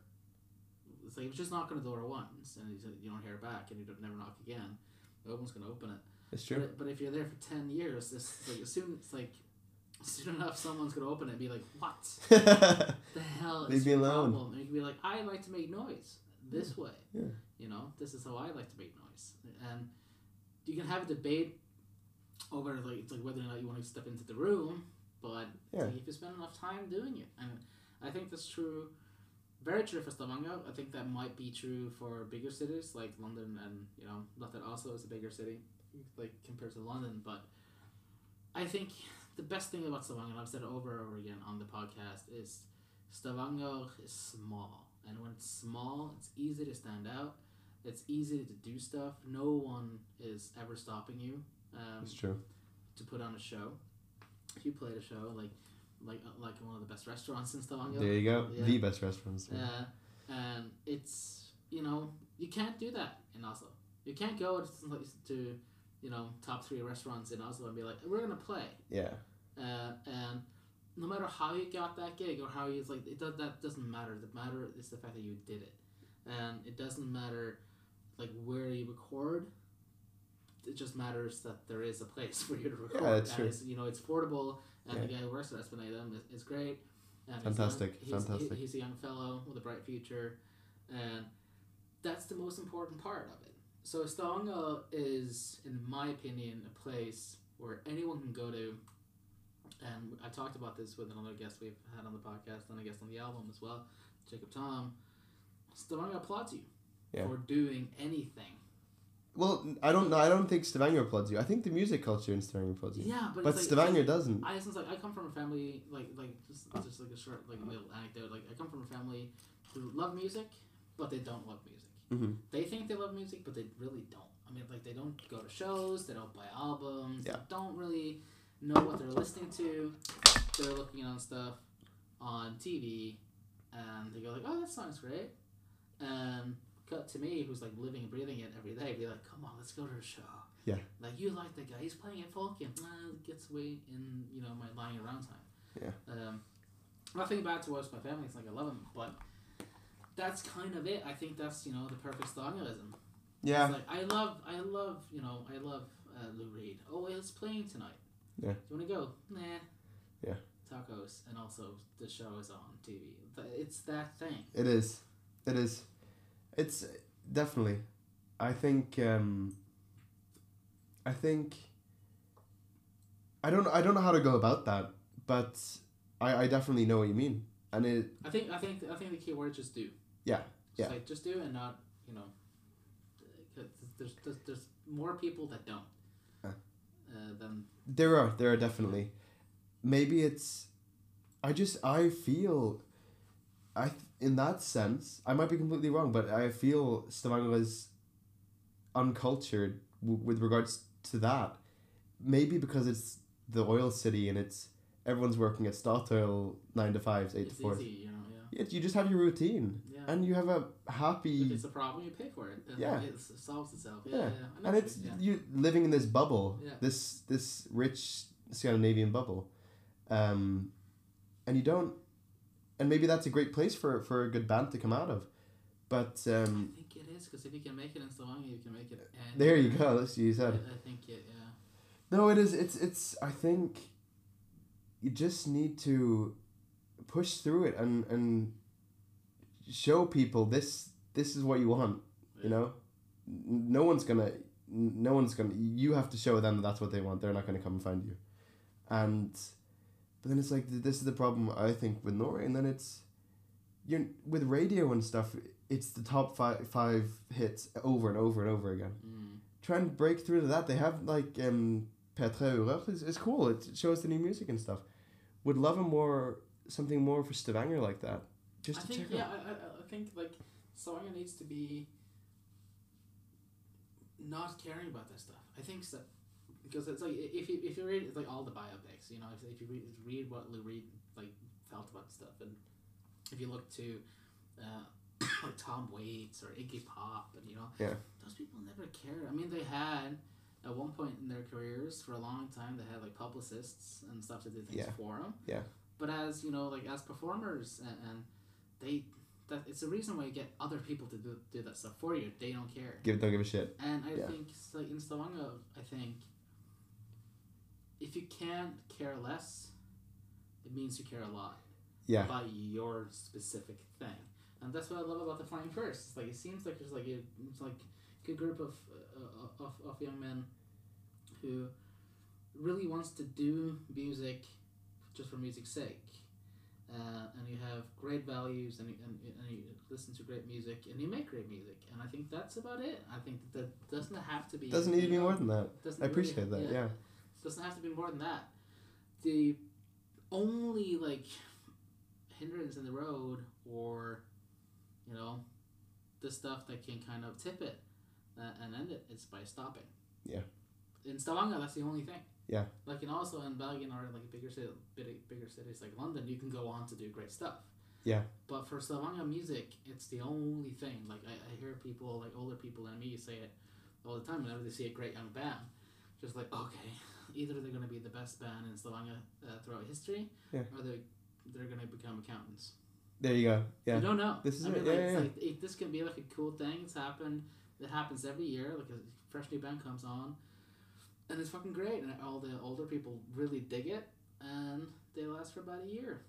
It's like if you just knock on the door once and you, you don't hear back and you don't never knock again, no one's gonna open it. it's But, true it- but if you're there for ten years, this like as soon it's like soon enough someone's gonna open it and be like, What the hell Leave me alone. problem? And you can be like, I like to make noise this way. Yeah. You know, this is how I like to make noise. And you can have a debate over like it's like whether or not you want to step into the room, but Yeah. like if you spend enough time doing it. And I think that's true very true for Stavanger. I think that might be true for bigger cities like London and you know, not that Oslo is a bigger city like compared to London, but I think the best thing about Stavanger, and I've said it over and over again on the podcast, is Stavanger is small. And when it's small, it's easy to stand out. It's easy to do stuff. No one is ever stopping you um, it's true to put on a show. If you played a show like like uh, like one of the best restaurants in Stavanger, there you go Yeah. the best restaurants uh, and it's you know you can't do that in Oslo. You can't go to, to you know top three restaurants in Oslo and be like we're gonna play. yeah Uh, and no matter how you got that gig or how you like it does that doesn't matter. The matter is the fact that you did it, and it doesn't matter like where you record. It just matters that there is a place for you to record. that's and true. It's, you know, it's portable, and the guy who works at Esplanade is, is great. And he's Fantastic, young- he's, fantastic. He, he's a young fellow with a bright future, and that's the most important part of it. So Stavanger is, in my opinion, a place where anyone can go to. And I talked about this with another guest we've had on the podcast and a guest on the album as well, Jacob Tom. Stavanger applauds you Yeah. for doing anything. Well, I don't know. I don't think Stavanger applauds you. I think the music culture in Stavanger applauds you. Yeah, but, but like, Stavanger like- doesn't. I since like I come from a family like like just just like a short like little anecdote like I come from a family who love music, but they don't love music. hmm They think they love music, but they really don't. I mean, like they don't go to shows, they don't buy albums, Yeah. they don't really know what they're listening to. They're looking on stuff on TV, and they go like, "Oh, that sounds great," and cut to me, who's like living and breathing it every day, be like, "Come on, let's go to a show." Yeah. Like you like the guy, he's playing at Folken. uh, gets away in you know my lying around time. Yeah. Um, nothing bad towards my family. It's like I love them, but that's kind of it. I think that's you know the perfect stylism. Yeah. It's like I love, I love, you know, I love uh, Lou Reed. Oh, it's playing tonight. Yeah. Do you want to go? Nah. Yeah. Tacos, and also the show is on TV. It's that thing. It is. It is. It's definitely. I think. Um, I think. I don't. I don't know how to go about that, but I, I definitely know what you mean, and it. I think, I think, I think the key word is just do. Yeah, Just yeah. Like just do and not, you know. 'cause There's, there's, there's more people that don't. Uh, than There are. There are definitely. Maybe it's. I just. I feel. I th- in that sense I might be completely wrong, but I feel Stavanger is uncultured w- with regards to that. Maybe because it's the oil city and it's everyone's working at Statoil nine to fives, eight it's to four. easy, you know. Yeah. Yeah, you just have your routine Yeah. and you have a if happy it's a problem, you pay for it. And Yeah. It solves itself. Yeah. Yeah. yeah. I and it's you you living in this bubble, Yeah. this this rich Scandinavian bubble, um, and you don't, and maybe that's a great place for for a good band to come out of, but um, I think it is because if you can make it in Stavanger, you can make it. Anywhere. there you go. That's what you I, said. I think it. Yeah. No, it is. It's it's. I think you just need to push through it and and show people this this is what you want. You know, no one's gonna. No one's gonna. You have to show them that that's what they want. They're not gonna come and find you, and but then it's like this is the problem I think with Norway, and then it's you're with radio and stuff. It's the top five five hits over and over and over again Mm. try and break through to that. They have like um P3 Urørt is it's cool. It shows the new music and stuff. Would love a more something more for Stavanger like that. Just I to think check yeah, out. I, I, I think like Stavanger needs to be not caring about that stuff. I think so because it's like if you if you read it's like all the biopics, you know, if, if you read read what Lou Reed like felt about stuff, and if you look to uh, like Tom Waits or Iggy Pop, and you know, Yeah. those people never cared. I mean, they had. At one point in their careers, for a long time, they had like publicists and stuff that did things Yeah. for them. Yeah. But as you know, like as performers, and, and they that it's the reason why you get other people to do, do that stuff for you. They don't care. Give don't give a shit. And I Yeah. think s- like in Stavanger, I think if you can't care less, it means you care a lot Yeah. about your specific thing. And that's what I love about the Flying Furs. It's like it seems like there's like a it's like a good group of, uh, of of young men who really wants to do music just for music's sake. Uh, and you have great values and, you- and, and you listen to great music and you make great music and I think that's about it. I think that, that doesn't have to be Doesn't need to be more than that. doesn't I really- appreciate that. Yeah. doesn't have to be more than that. The only like hindrance in the road, or you know, the stuff that can kind of tip it uh, and end it, is by stopping. Yeah. In Stavanger, that's the only thing. Yeah. Like and also in Bergen or like bigger city, bigger, bigger cities like London, you can go on to do great stuff. Yeah. But for Stavanger music, it's the only thing. Like I, I hear people like older people than me say it all the time whenever they see a great young band. Just like okay, either they're gonna be the best band in Stavanger uh, throughout history, Yeah. or they they're gonna become accountants. There you go. Yeah. You don't know. This is I mean, Yeah, like, yeah, it's yeah. like it, this can be like a cool thing. It's happened. It happens every year. Like a fresh new band comes on, and it's fucking great. And all the older people really dig it, and they last for about a year.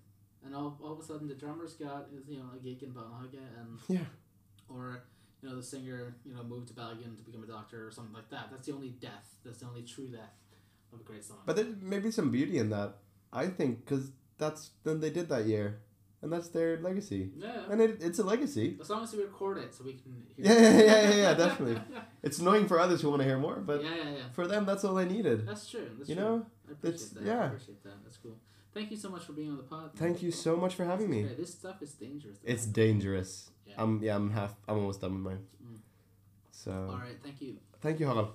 And all, all of a sudden, the drummer's got is you know a gig in Barnhage, and Yeah. or you know the singer you know moved to Belgium to become a doctor or something like that. That's the only death. That's the only true death of a great song. But there may be some beauty in that. I think because that's then they did that year, and that's their legacy, yeah, and it, it's a legacy. as long as we record it so we can. Hear Yeah, it. yeah, yeah, yeah, definitely. It's annoying for others who want to hear more, but yeah, yeah, yeah. for them, that's all they needed. That's true. That's You true. know, I appreciate it's- that. I appreciate that. That's cool. Thank you so much for being on the pod. man. Thank you so much for having me. This stuff is dangerous. It's dangerous. Yeah. I'm yeah. I'm half. I'm almost done with mine. Mm. So All right. Thank you. thank you, Harald.